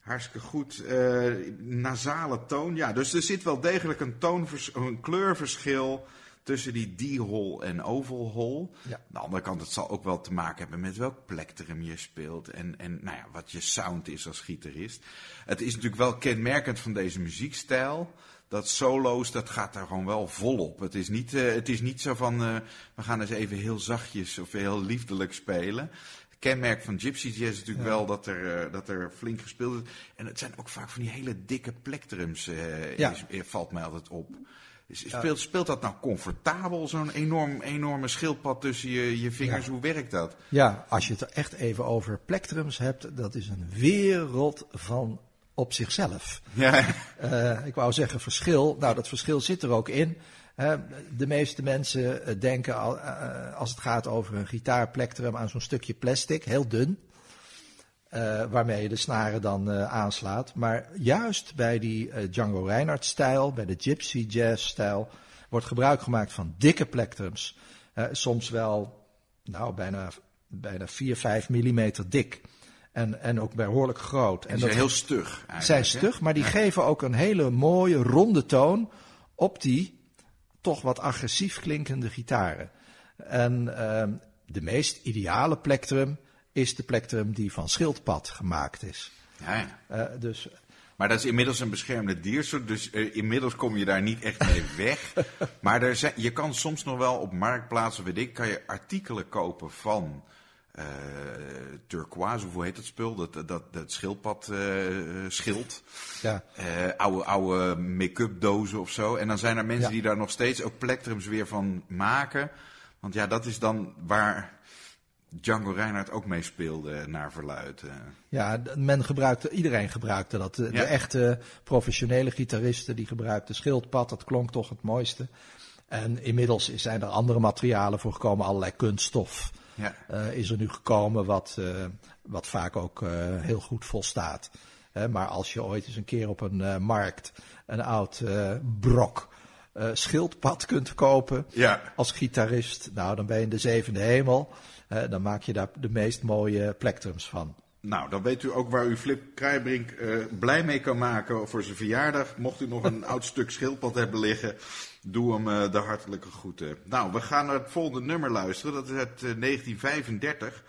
Hartstikke goed. Uh, nasale toon. Ja, dus er zit wel degelijk een, toonvers een kleurverschil tussen die D-hol en oval Ja. Aan de andere kant, het zal ook wel te maken hebben met welk plektrum je speelt. En, en nou ja, wat je sound is als gitarist. Het is natuurlijk wel kenmerkend van deze muziekstijl dat solo's, dat gaat daar gewoon wel volop. Het is niet, uh, het is niet zo van, uh, we gaan eens even heel zachtjes of heel liefdelijk spelen. Het kenmerk van Gypsy Jazz is natuurlijk wel dat er, uh, dat er flink gespeeld is. En het zijn ook vaak van die hele dikke plektrums, ja. valt mij altijd op. Speelt, speelt dat nou comfortabel, zo'n enorm, enorme schildpad tussen je, je vingers? Hoe werkt dat? Ja, als je het er echt even over plektrums hebt, dat is een wereld van op zichzelf. Ja. Uh, ik wou zeggen verschil. Nou, dat verschil zit er ook in. de meeste mensen eh, denken al, uh, als het gaat over een gitaarplektrum aan zo'n stukje plastic, heel dun. Uh, waarmee je de snaren dan aanslaat. Maar juist bij die Django Reinhardt-stijl, bij de Gypsy Jazz-stijl, wordt gebruik gemaakt van dikke plektrums. soms wel, nou, bijna, bijna 4, 5 millimeter dik. En, en ook behoorlijk groot. En, zijn heel stug. Zijn stug, maar die geven ook een hele mooie ronde toon op die toch wat agressief klinkende gitaren. En ehm, de meest ideale plektrum is de plektrum die van schildpad gemaakt is. Ja, ja. Eh, dus maar dat is inmiddels een beschermde diersoort, dus uh, inmiddels kom je daar niet echt mee weg. maar er zijn, je kan soms nog wel op marktplaatsen, weet ik, kan je artikelen kopen van uh, turquoise, hoe heet dat spul? Dat, dat, dat schildpad uh, schild. Ja. oude oude make-up dozen of zo. En dan zijn er mensen ja. die daar nog steeds ook plektrums weer van maken. Want ja, dat is dan waar Django Reinhardt ook mee speelde naar verluid. Ja, men gebruikte, iedereen gebruikte dat. De, de echte professionele gitaristen die gebruikten schildpad, dat klonk toch het mooiste. En inmiddels zijn er andere materialen voor gekomen, allerlei kunststof ja. uh, is er nu gekomen wat, uh, wat vaak ook uh, heel goed volstaat. maar als je ooit eens een keer op een markt een oud brok schildpad kunt kopen ja. als gitarist, nou dan ben je in de zevende hemel. Dan maak je daar de meest mooie plektrums van. Nou, dan weet u ook waar u Flip Krijbrink uh, blij mee kan maken voor zijn verjaardag. Mocht u nog een oud stuk schildpad hebben liggen, doe hem uh, de hartelijke groeten. Nou, we gaan naar het volgende nummer luisteren. Dat is uit uh, 1935.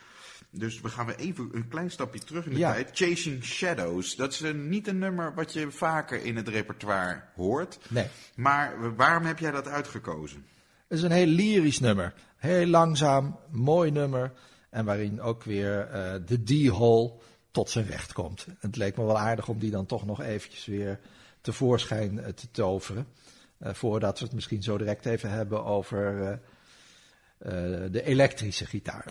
Dus we gaan weer even een klein stapje terug in de Ja. tijd. Chasing Shadows. Dat is niet een nummer wat je vaker in het repertoire hoort. Nee. Maar waarom heb jij dat uitgekozen? Het is een heel lyrisch nummer. Heel langzaam, mooi nummer. En waarin ook weer uh, de D-hole tot zijn recht komt. Het leek me wel aardig om die dan toch nog eventjes weer tevoorschijn uh, te toveren. Uh, voordat we het misschien zo direct even hebben over de elektrische gitaar.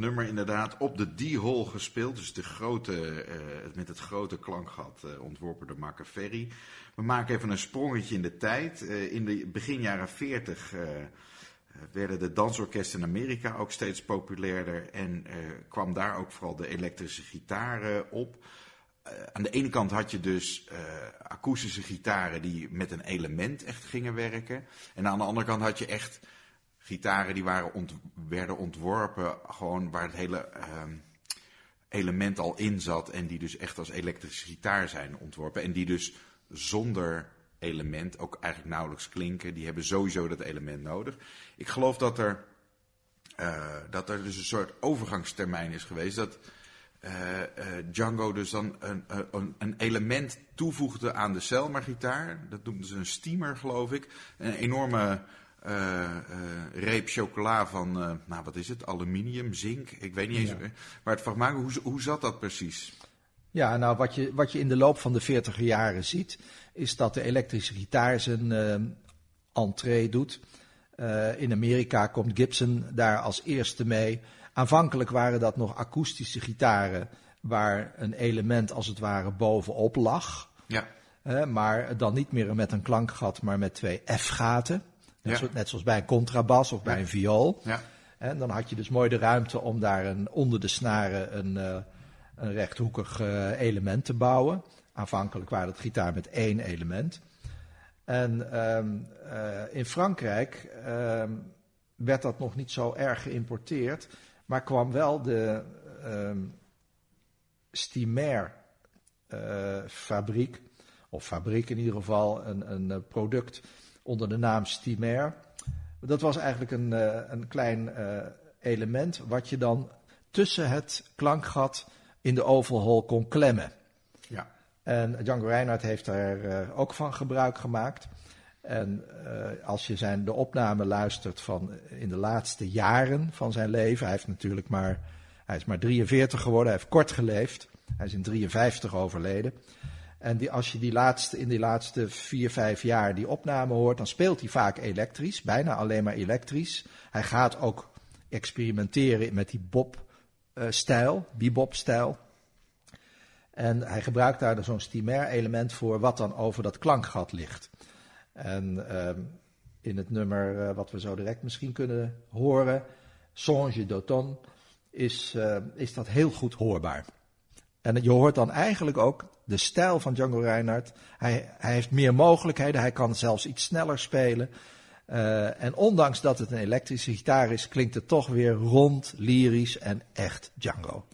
Nummer inderdaad. Op de D-hole gespeeld. Dus de grote, uh, met het grote klankgat uh, ontworpen door Machiavelli. We maken even een sprongetje in de tijd. Uh, in de begin jaren 40 werden de dansorkesten in Amerika ook steeds populairder. En kwam daar ook vooral de elektrische gitaar op. aan de ene kant had je dus akoestische gitaren die met een element echt gingen werken. En aan de andere kant had je echt gitaren die waren werden ontworpen gewoon waar het hele uh, element al in zat. En die dus echt als elektrische gitaar zijn ontworpen. En die dus zonder element ook eigenlijk nauwelijks klinken. Die hebben sowieso dat element nodig. Ik geloof dat er, uh, dat er dus een soort overgangstermijn is geweest. Dat uh, uh, Django dus dan een, een, een, element toevoegde aan de Selmer-gitaar. Dat noemden ze een steamer, geloof ik. Een enorme reep chocola van, uh, nou wat is het, aluminium, zink, ik weet niet eens ja. waar het van maken. Hoe, hoe zat dat precies? Ja, nou wat je, wat je in de loop van de 40 jaren ziet, is dat de elektrische gitaar zijn entree doet. in Amerika komt Gibson daar als eerste mee. Aanvankelijk waren dat nog akoestische gitaren waar een element als het ware bovenop lag. Ja. maar dan niet meer met een klankgat, maar met twee F-gaten. Net, ja. zo, net, zoals bij een contrabas of bij een viool. Ja. En dan had je dus mooi de ruimte om daar een, onder de snaren een, uh, een rechthoekig uh, element te bouwen. Aanvankelijk waren het gitaar met één element. En um, uh, in Frankrijk um, werd dat nog niet zo erg geïmporteerd, maar kwam wel de um, Stimer fabriek, of fabriek in ieder geval, een, een product onder de naam Stimer. Dat was eigenlijk een, uh, een klein uh, element wat je dan tussen het klankgat in de overhol kon klemmen. Ja. En Django Reinhardt heeft daar uh, ook van gebruik gemaakt. En als je zijn, de opname luistert van in de laatste jaren van zijn leven, hij heeft natuurlijk maar, hij is maar 43 geworden, hij heeft kort geleefd. Hij is in 53 overleden. En die, als je die laatste, in die laatste vier, vijf jaar die opname hoort, dan speelt hij vaak elektrisch, bijna alleen maar elektrisch. Hij gaat ook experimenteren met die bob-stijl, bebop-stijl. En hij gebruikt daar zo'n stimer-element voor, wat dan over dat klankgat ligt. En uh, in het nummer uh, wat we zo direct misschien kunnen horen, Songe d'automne, is, uh, is dat heel goed hoorbaar. En je hoort dan eigenlijk ook de stijl van Django Reinhardt. Hij, hij heeft meer mogelijkheden, hij kan zelfs iets sneller spelen. Uh, en ondanks dat het een elektrische gitaar is, klinkt het toch weer rond, lyrisch en echt Django.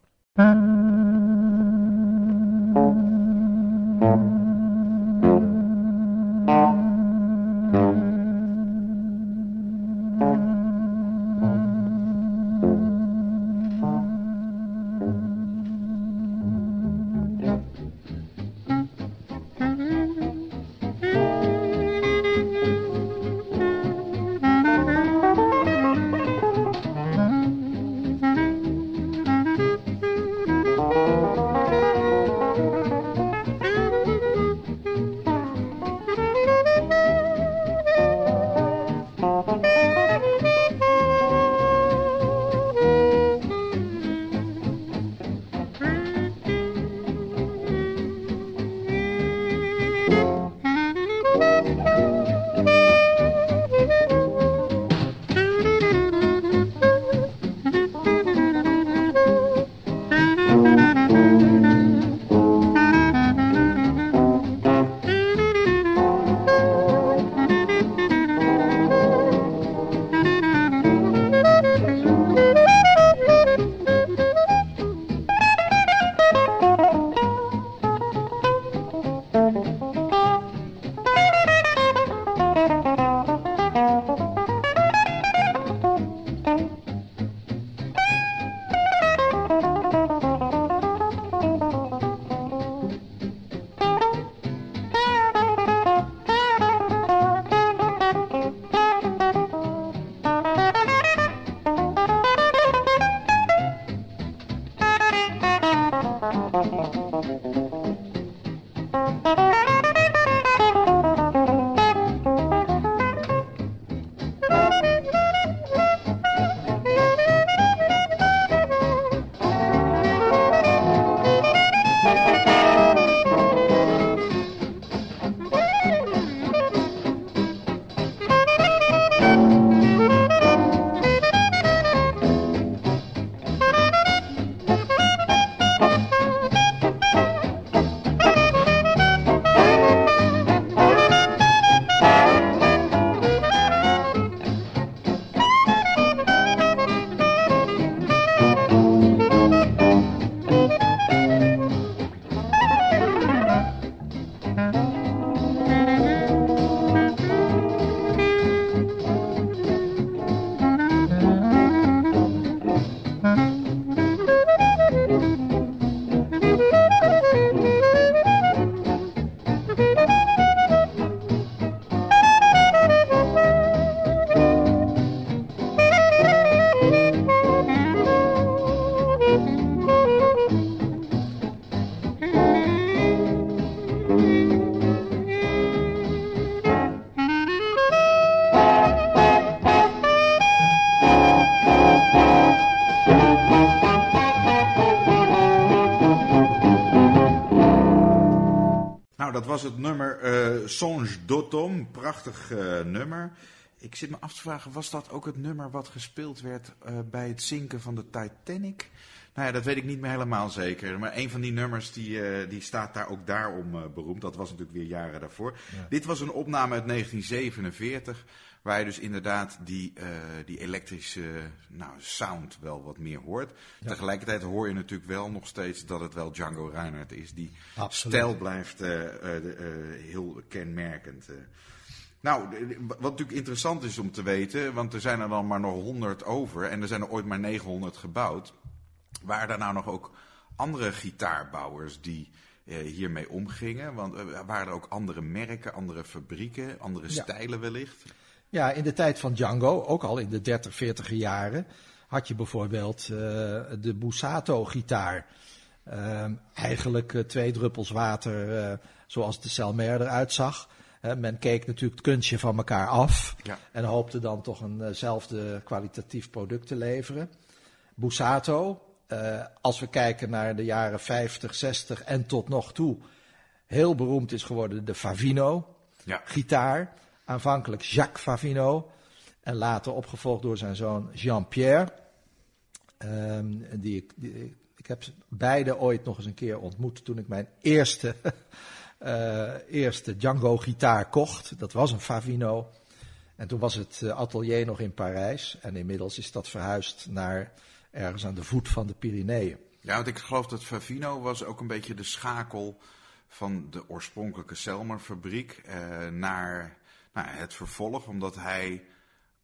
Songe d'automne. Prachtig uh, nummer. Ik zit me af te vragen, was dat ook het nummer wat gespeeld werd uh, bij het zinken van de Titanic? Nou ja, dat weet ik niet meer helemaal zeker. Maar een van die nummers die, die staat daar ook daarom beroemd. Dat was natuurlijk weer jaren daarvoor. Ja. Dit was een opname uit 1947. Waar je dus inderdaad die, uh, die elektrische nou, sound wel wat meer hoort. Ja. Tegelijkertijd hoor je natuurlijk wel nog steeds dat het wel Django Reinhardt is. Die Absoluut. stijl blijft uh, uh, heel kenmerkend. Nou, wat natuurlijk interessant is om te weten, want er zijn er dan maar nog 100 over en er zijn er ooit maar 900 gebouwd. Waren er nou nog ook andere gitaarbouwers die hiermee omgingen? Want waren er ook andere merken, andere fabrieken, andere ja. stijlen wellicht? Ja, in de tijd van Django, ook al in de 30, 40 jaren, had je bijvoorbeeld uh, de Busato-gitaar. Uh, eigenlijk uh, twee druppels water, zoals de Selmer eruit zag. men keek natuurlijk het kunstje van elkaar af ja. en hoopte dan toch eenzelfde kwalitatief product te leveren. Busato, als we kijken naar de jaren 50, 60 en tot nog toe, heel beroemd is geworden de Favino-gitaar. Ja. Aanvankelijk Jacques Favino en later opgevolgd door zijn zoon Jean-Pierre. Um, die, ik, ik heb beide ooit nog eens een keer ontmoet toen ik mijn eerste, uh, eerste Django-gitaar kocht. Dat was een Favino. En toen was het atelier nog in Parijs. En inmiddels is dat verhuisd naar ergens aan de voet van de Pyreneeën. Ja, want ik geloof dat Favino was ook een beetje de schakel van de oorspronkelijke Selmer-fabriek uh, naar nou, het vervolg, omdat hij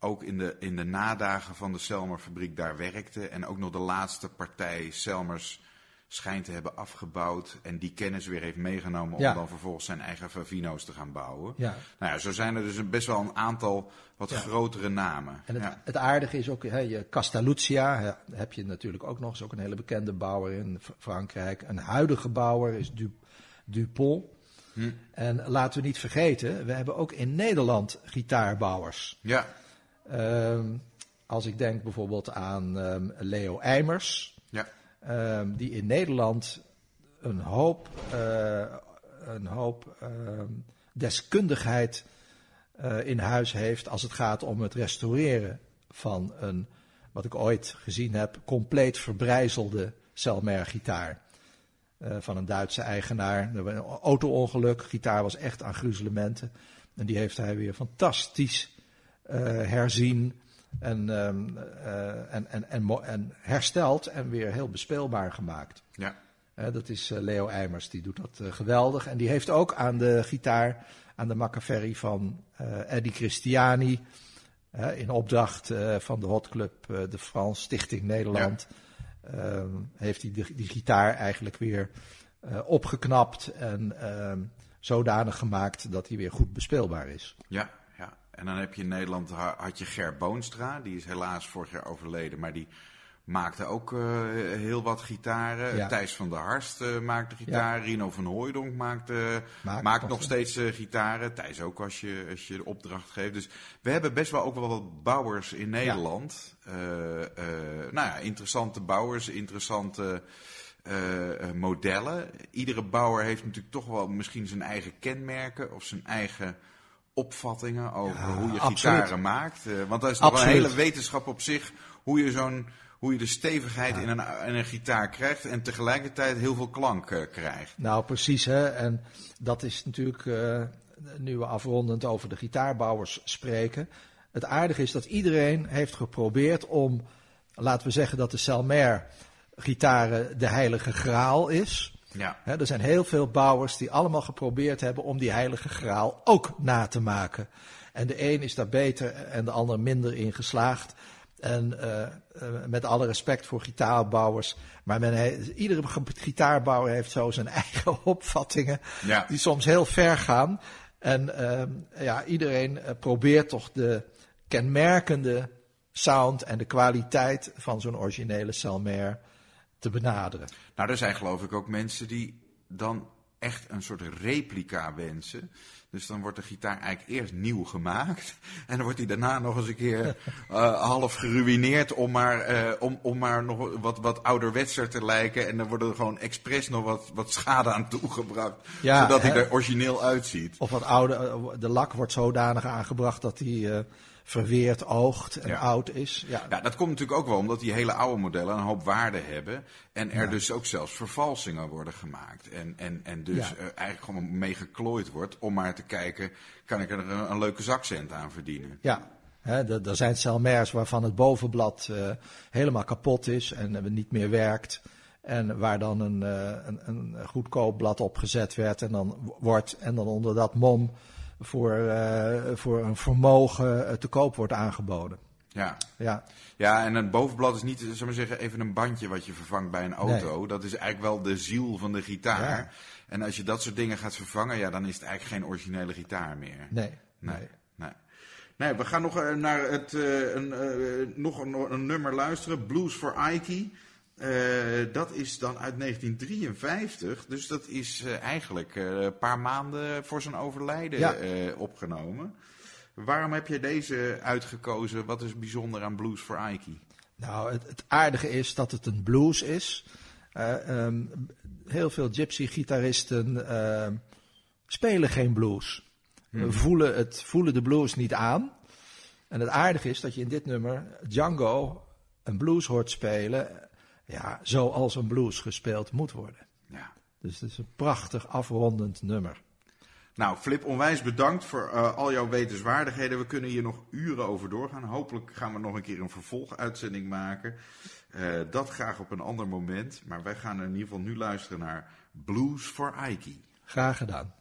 ook in de, in de nadagen van de Selmer-fabriek daar werkte. En ook nog de laatste partij Selmers schijnt te hebben afgebouwd. En die kennis weer heeft meegenomen om Ja. dan vervolgens zijn eigen Favino's te gaan bouwen. Ja. Nou ja, zo zijn er dus een- best wel een aantal wat Ja. grotere namen. En het, het aardige is ook, hè, heb je natuurlijk ook nog, is ook een hele bekende bouwer in Frankrijk. Een huidige bouwer is Du, Dupont. Hm. En laten we niet vergeten, we hebben ook in Nederland gitaarbouwers. ja, Ehm, als ik denk bijvoorbeeld aan ehm, Leo Eimers, ja, ehm, die in Nederland een hoop, eh, een hoop deskundigheid eh, in huis heeft als het gaat om het restaureren van een, wat ik ooit gezien heb, compleet verbrijzelde Selmer gitaar. Eh, van een Duitse eigenaar. Er een auto-ongeluk, gitaar was echt aan gruzelementen. En die heeft hij weer fantastisch eh, herzien en, ehm, eh, en, en, en, en hersteld en weer heel bespeelbaar gemaakt. ja. Eh, dat is eh, Leo Eimers, die doet dat eh, geweldig. En die heeft ook aan de gitaar, aan de Machiavelli van eh Eddie Christiani, eh, in opdracht eh, van de Hot Club eh, de France Stichting Nederland, ehm, heeft hij die, gitaar eigenlijk weer eh, opgeknapt en ehm, zodanig gemaakt dat hij weer goed bespeelbaar is. Ja, ja. En dan heb je in Nederland, ha- had je Ger Boonstra, die is helaas vorig jaar overleden, maar die maakte ook eh, heel wat gitaren. Ja. Thijs van der Harst eh, maakte gitaar, Rino van Hooijdonk maakte, Maakt maakt nog steeds eh, gitaren. Thijs ook als je, als je de opdracht geeft. Dus we hebben best wel ook wel wat bouwers in Nederland. Eh, nou ja, interessante bouwers, interessante modellen. Iedere bouwer heeft natuurlijk toch wel misschien zijn eigen kenmerken of zijn eigen opvattingen over Ja, hoe je absoluut. gitaren maakt. Want dat is nog een hele wetenschap op zich, hoe je zo'n hoe je de stevigheid in, een, in een gitaar krijgt en tegelijkertijd heel veel klank eh, krijgt. Nou, precies. Hè? En dat is natuurlijk, eh, nu we afrondend over de gitaarbouwers spreken. Het aardige is dat iedereen heeft geprobeerd om, laten we zeggen dat de Selmer gitaren de heilige graal is. Ja, Hè, er zijn heel veel bouwers die allemaal geprobeerd hebben om die heilige graal ook na te maken. En de een is daar beter en de ander minder in geslaagd. En eh, eh, met alle respect voor gitaarbouwers. Maar men iedere gitaarbouwer heeft zo zijn eigen opvattingen. Ja. Die soms heel ver gaan. En ehm, ja, iedereen eh, probeert toch de kenmerkende sound en de kwaliteit van zo'n originele Selmer te benaderen. nou er zijn geloof ik ook mensen die dan echt een soort replica wensen. Dus dan wordt de gitaar eigenlijk eerst nieuw gemaakt. En dan wordt hij daarna nog eens een keer uh, half geruineerd om maar, uh, om, om maar nog wat, wat ouderwetser te lijken. En dan wordt er gewoon expres nog wat, wat schade aan toegebracht. Ja, zodat hij er origineel uitziet. Of wat oude, eh, de lak wordt zodanig aangebracht dat hij eh, verweerd oogt en Ja. oud is. Ja, Ja, dat komt natuurlijk ook wel omdat die hele oude modellen een hoop waarde hebben. En er dus ook zelfs vervalsingen worden gemaakt. En, en, en dus eh, eigenlijk gewoon mee geklooid wordt om maar te kijken, kan ik er een, een leuke zakcent aan verdienen? ja. Hè, er, zijn Selmers waarvan het bovenblad eh, helemaal kapot is en eh, niet meer werkt. En waar dan een, een, een goedkoop blad op gezet werd en dan wordt en dan onder dat mom voor, eh, voor een vermogen eh, te koop wordt aangeboden. Ja. Ja, Ja, en een bovenblad is niet, zullen we maar zeggen, even een bandje wat je vervangt bij een auto. Dat is eigenlijk wel de ziel van de gitaar. Ja. En als je dat soort dingen gaat vervangen, ja, dan is het eigenlijk geen originele gitaar meer. nee. Nee, nee. nee. Nee, we gaan nog eh, naar het, een, nog een, een nummer luisteren. Blues for Ike. Eh, dat is dan uit 1953. Dus dat is eh, eigenlijk eh, een paar maanden voor zijn overlijden Ja. opgenomen. Waarom heb je deze uitgekozen? Wat is bijzonder aan Blues for Ike? Nou, het, het aardige is dat het een blues is. Eh, ehm, heel veel gypsy-gitaristen ehm, spelen geen blues. Eh, voelen, het, voelen de blues niet aan. En het aardige is dat je in dit nummer Django een blues hoort spelen. Ja, zoals een blues gespeeld moet worden. Ja. Dus het is een prachtig afrondend nummer. Nou, Flip, onwijs bedankt voor eh, al jouw wetenswaardigheden. We kunnen hier nog uren over doorgaan. Hopelijk gaan we nog een keer een vervolguitzending maken. Eh, dat graag op een ander moment. Maar wij gaan in ieder geval nu luisteren naar Blues for Ike. Graag gedaan.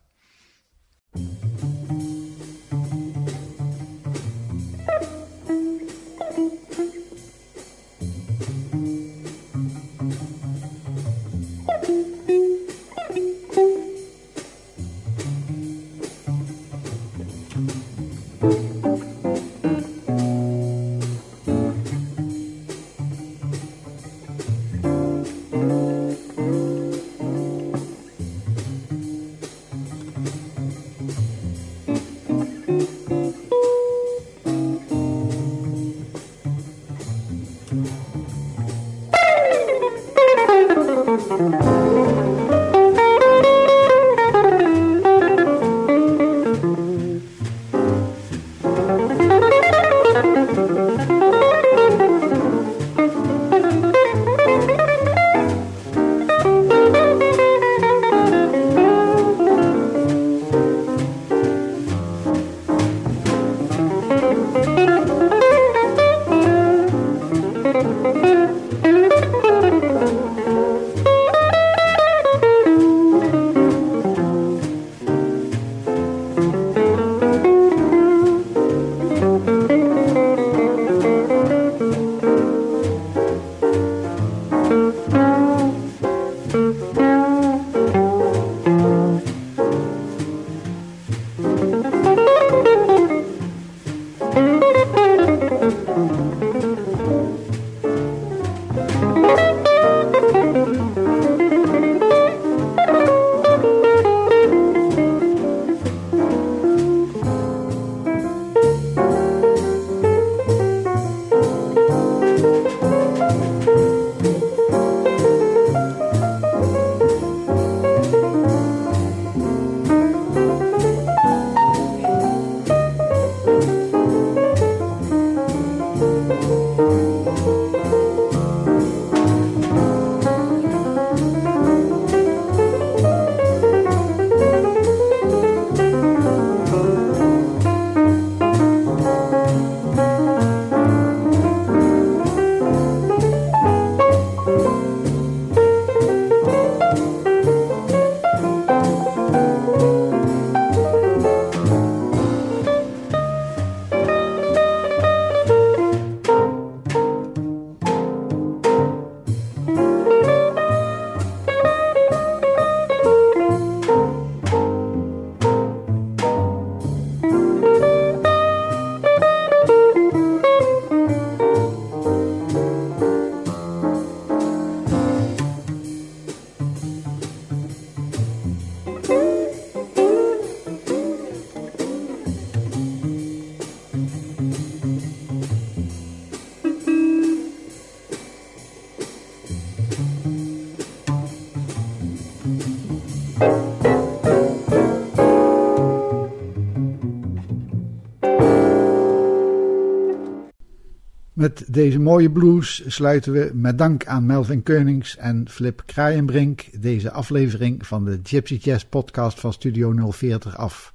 Met deze mooie blues sluiten we met dank aan Melvin Keunings en Flip Kraaienbrink deze aflevering van de Gypsy Jazz podcast van Studio 040 af.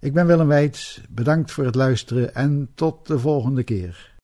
Ik ben Willem Weits, bedankt voor het luisteren en tot de volgende keer.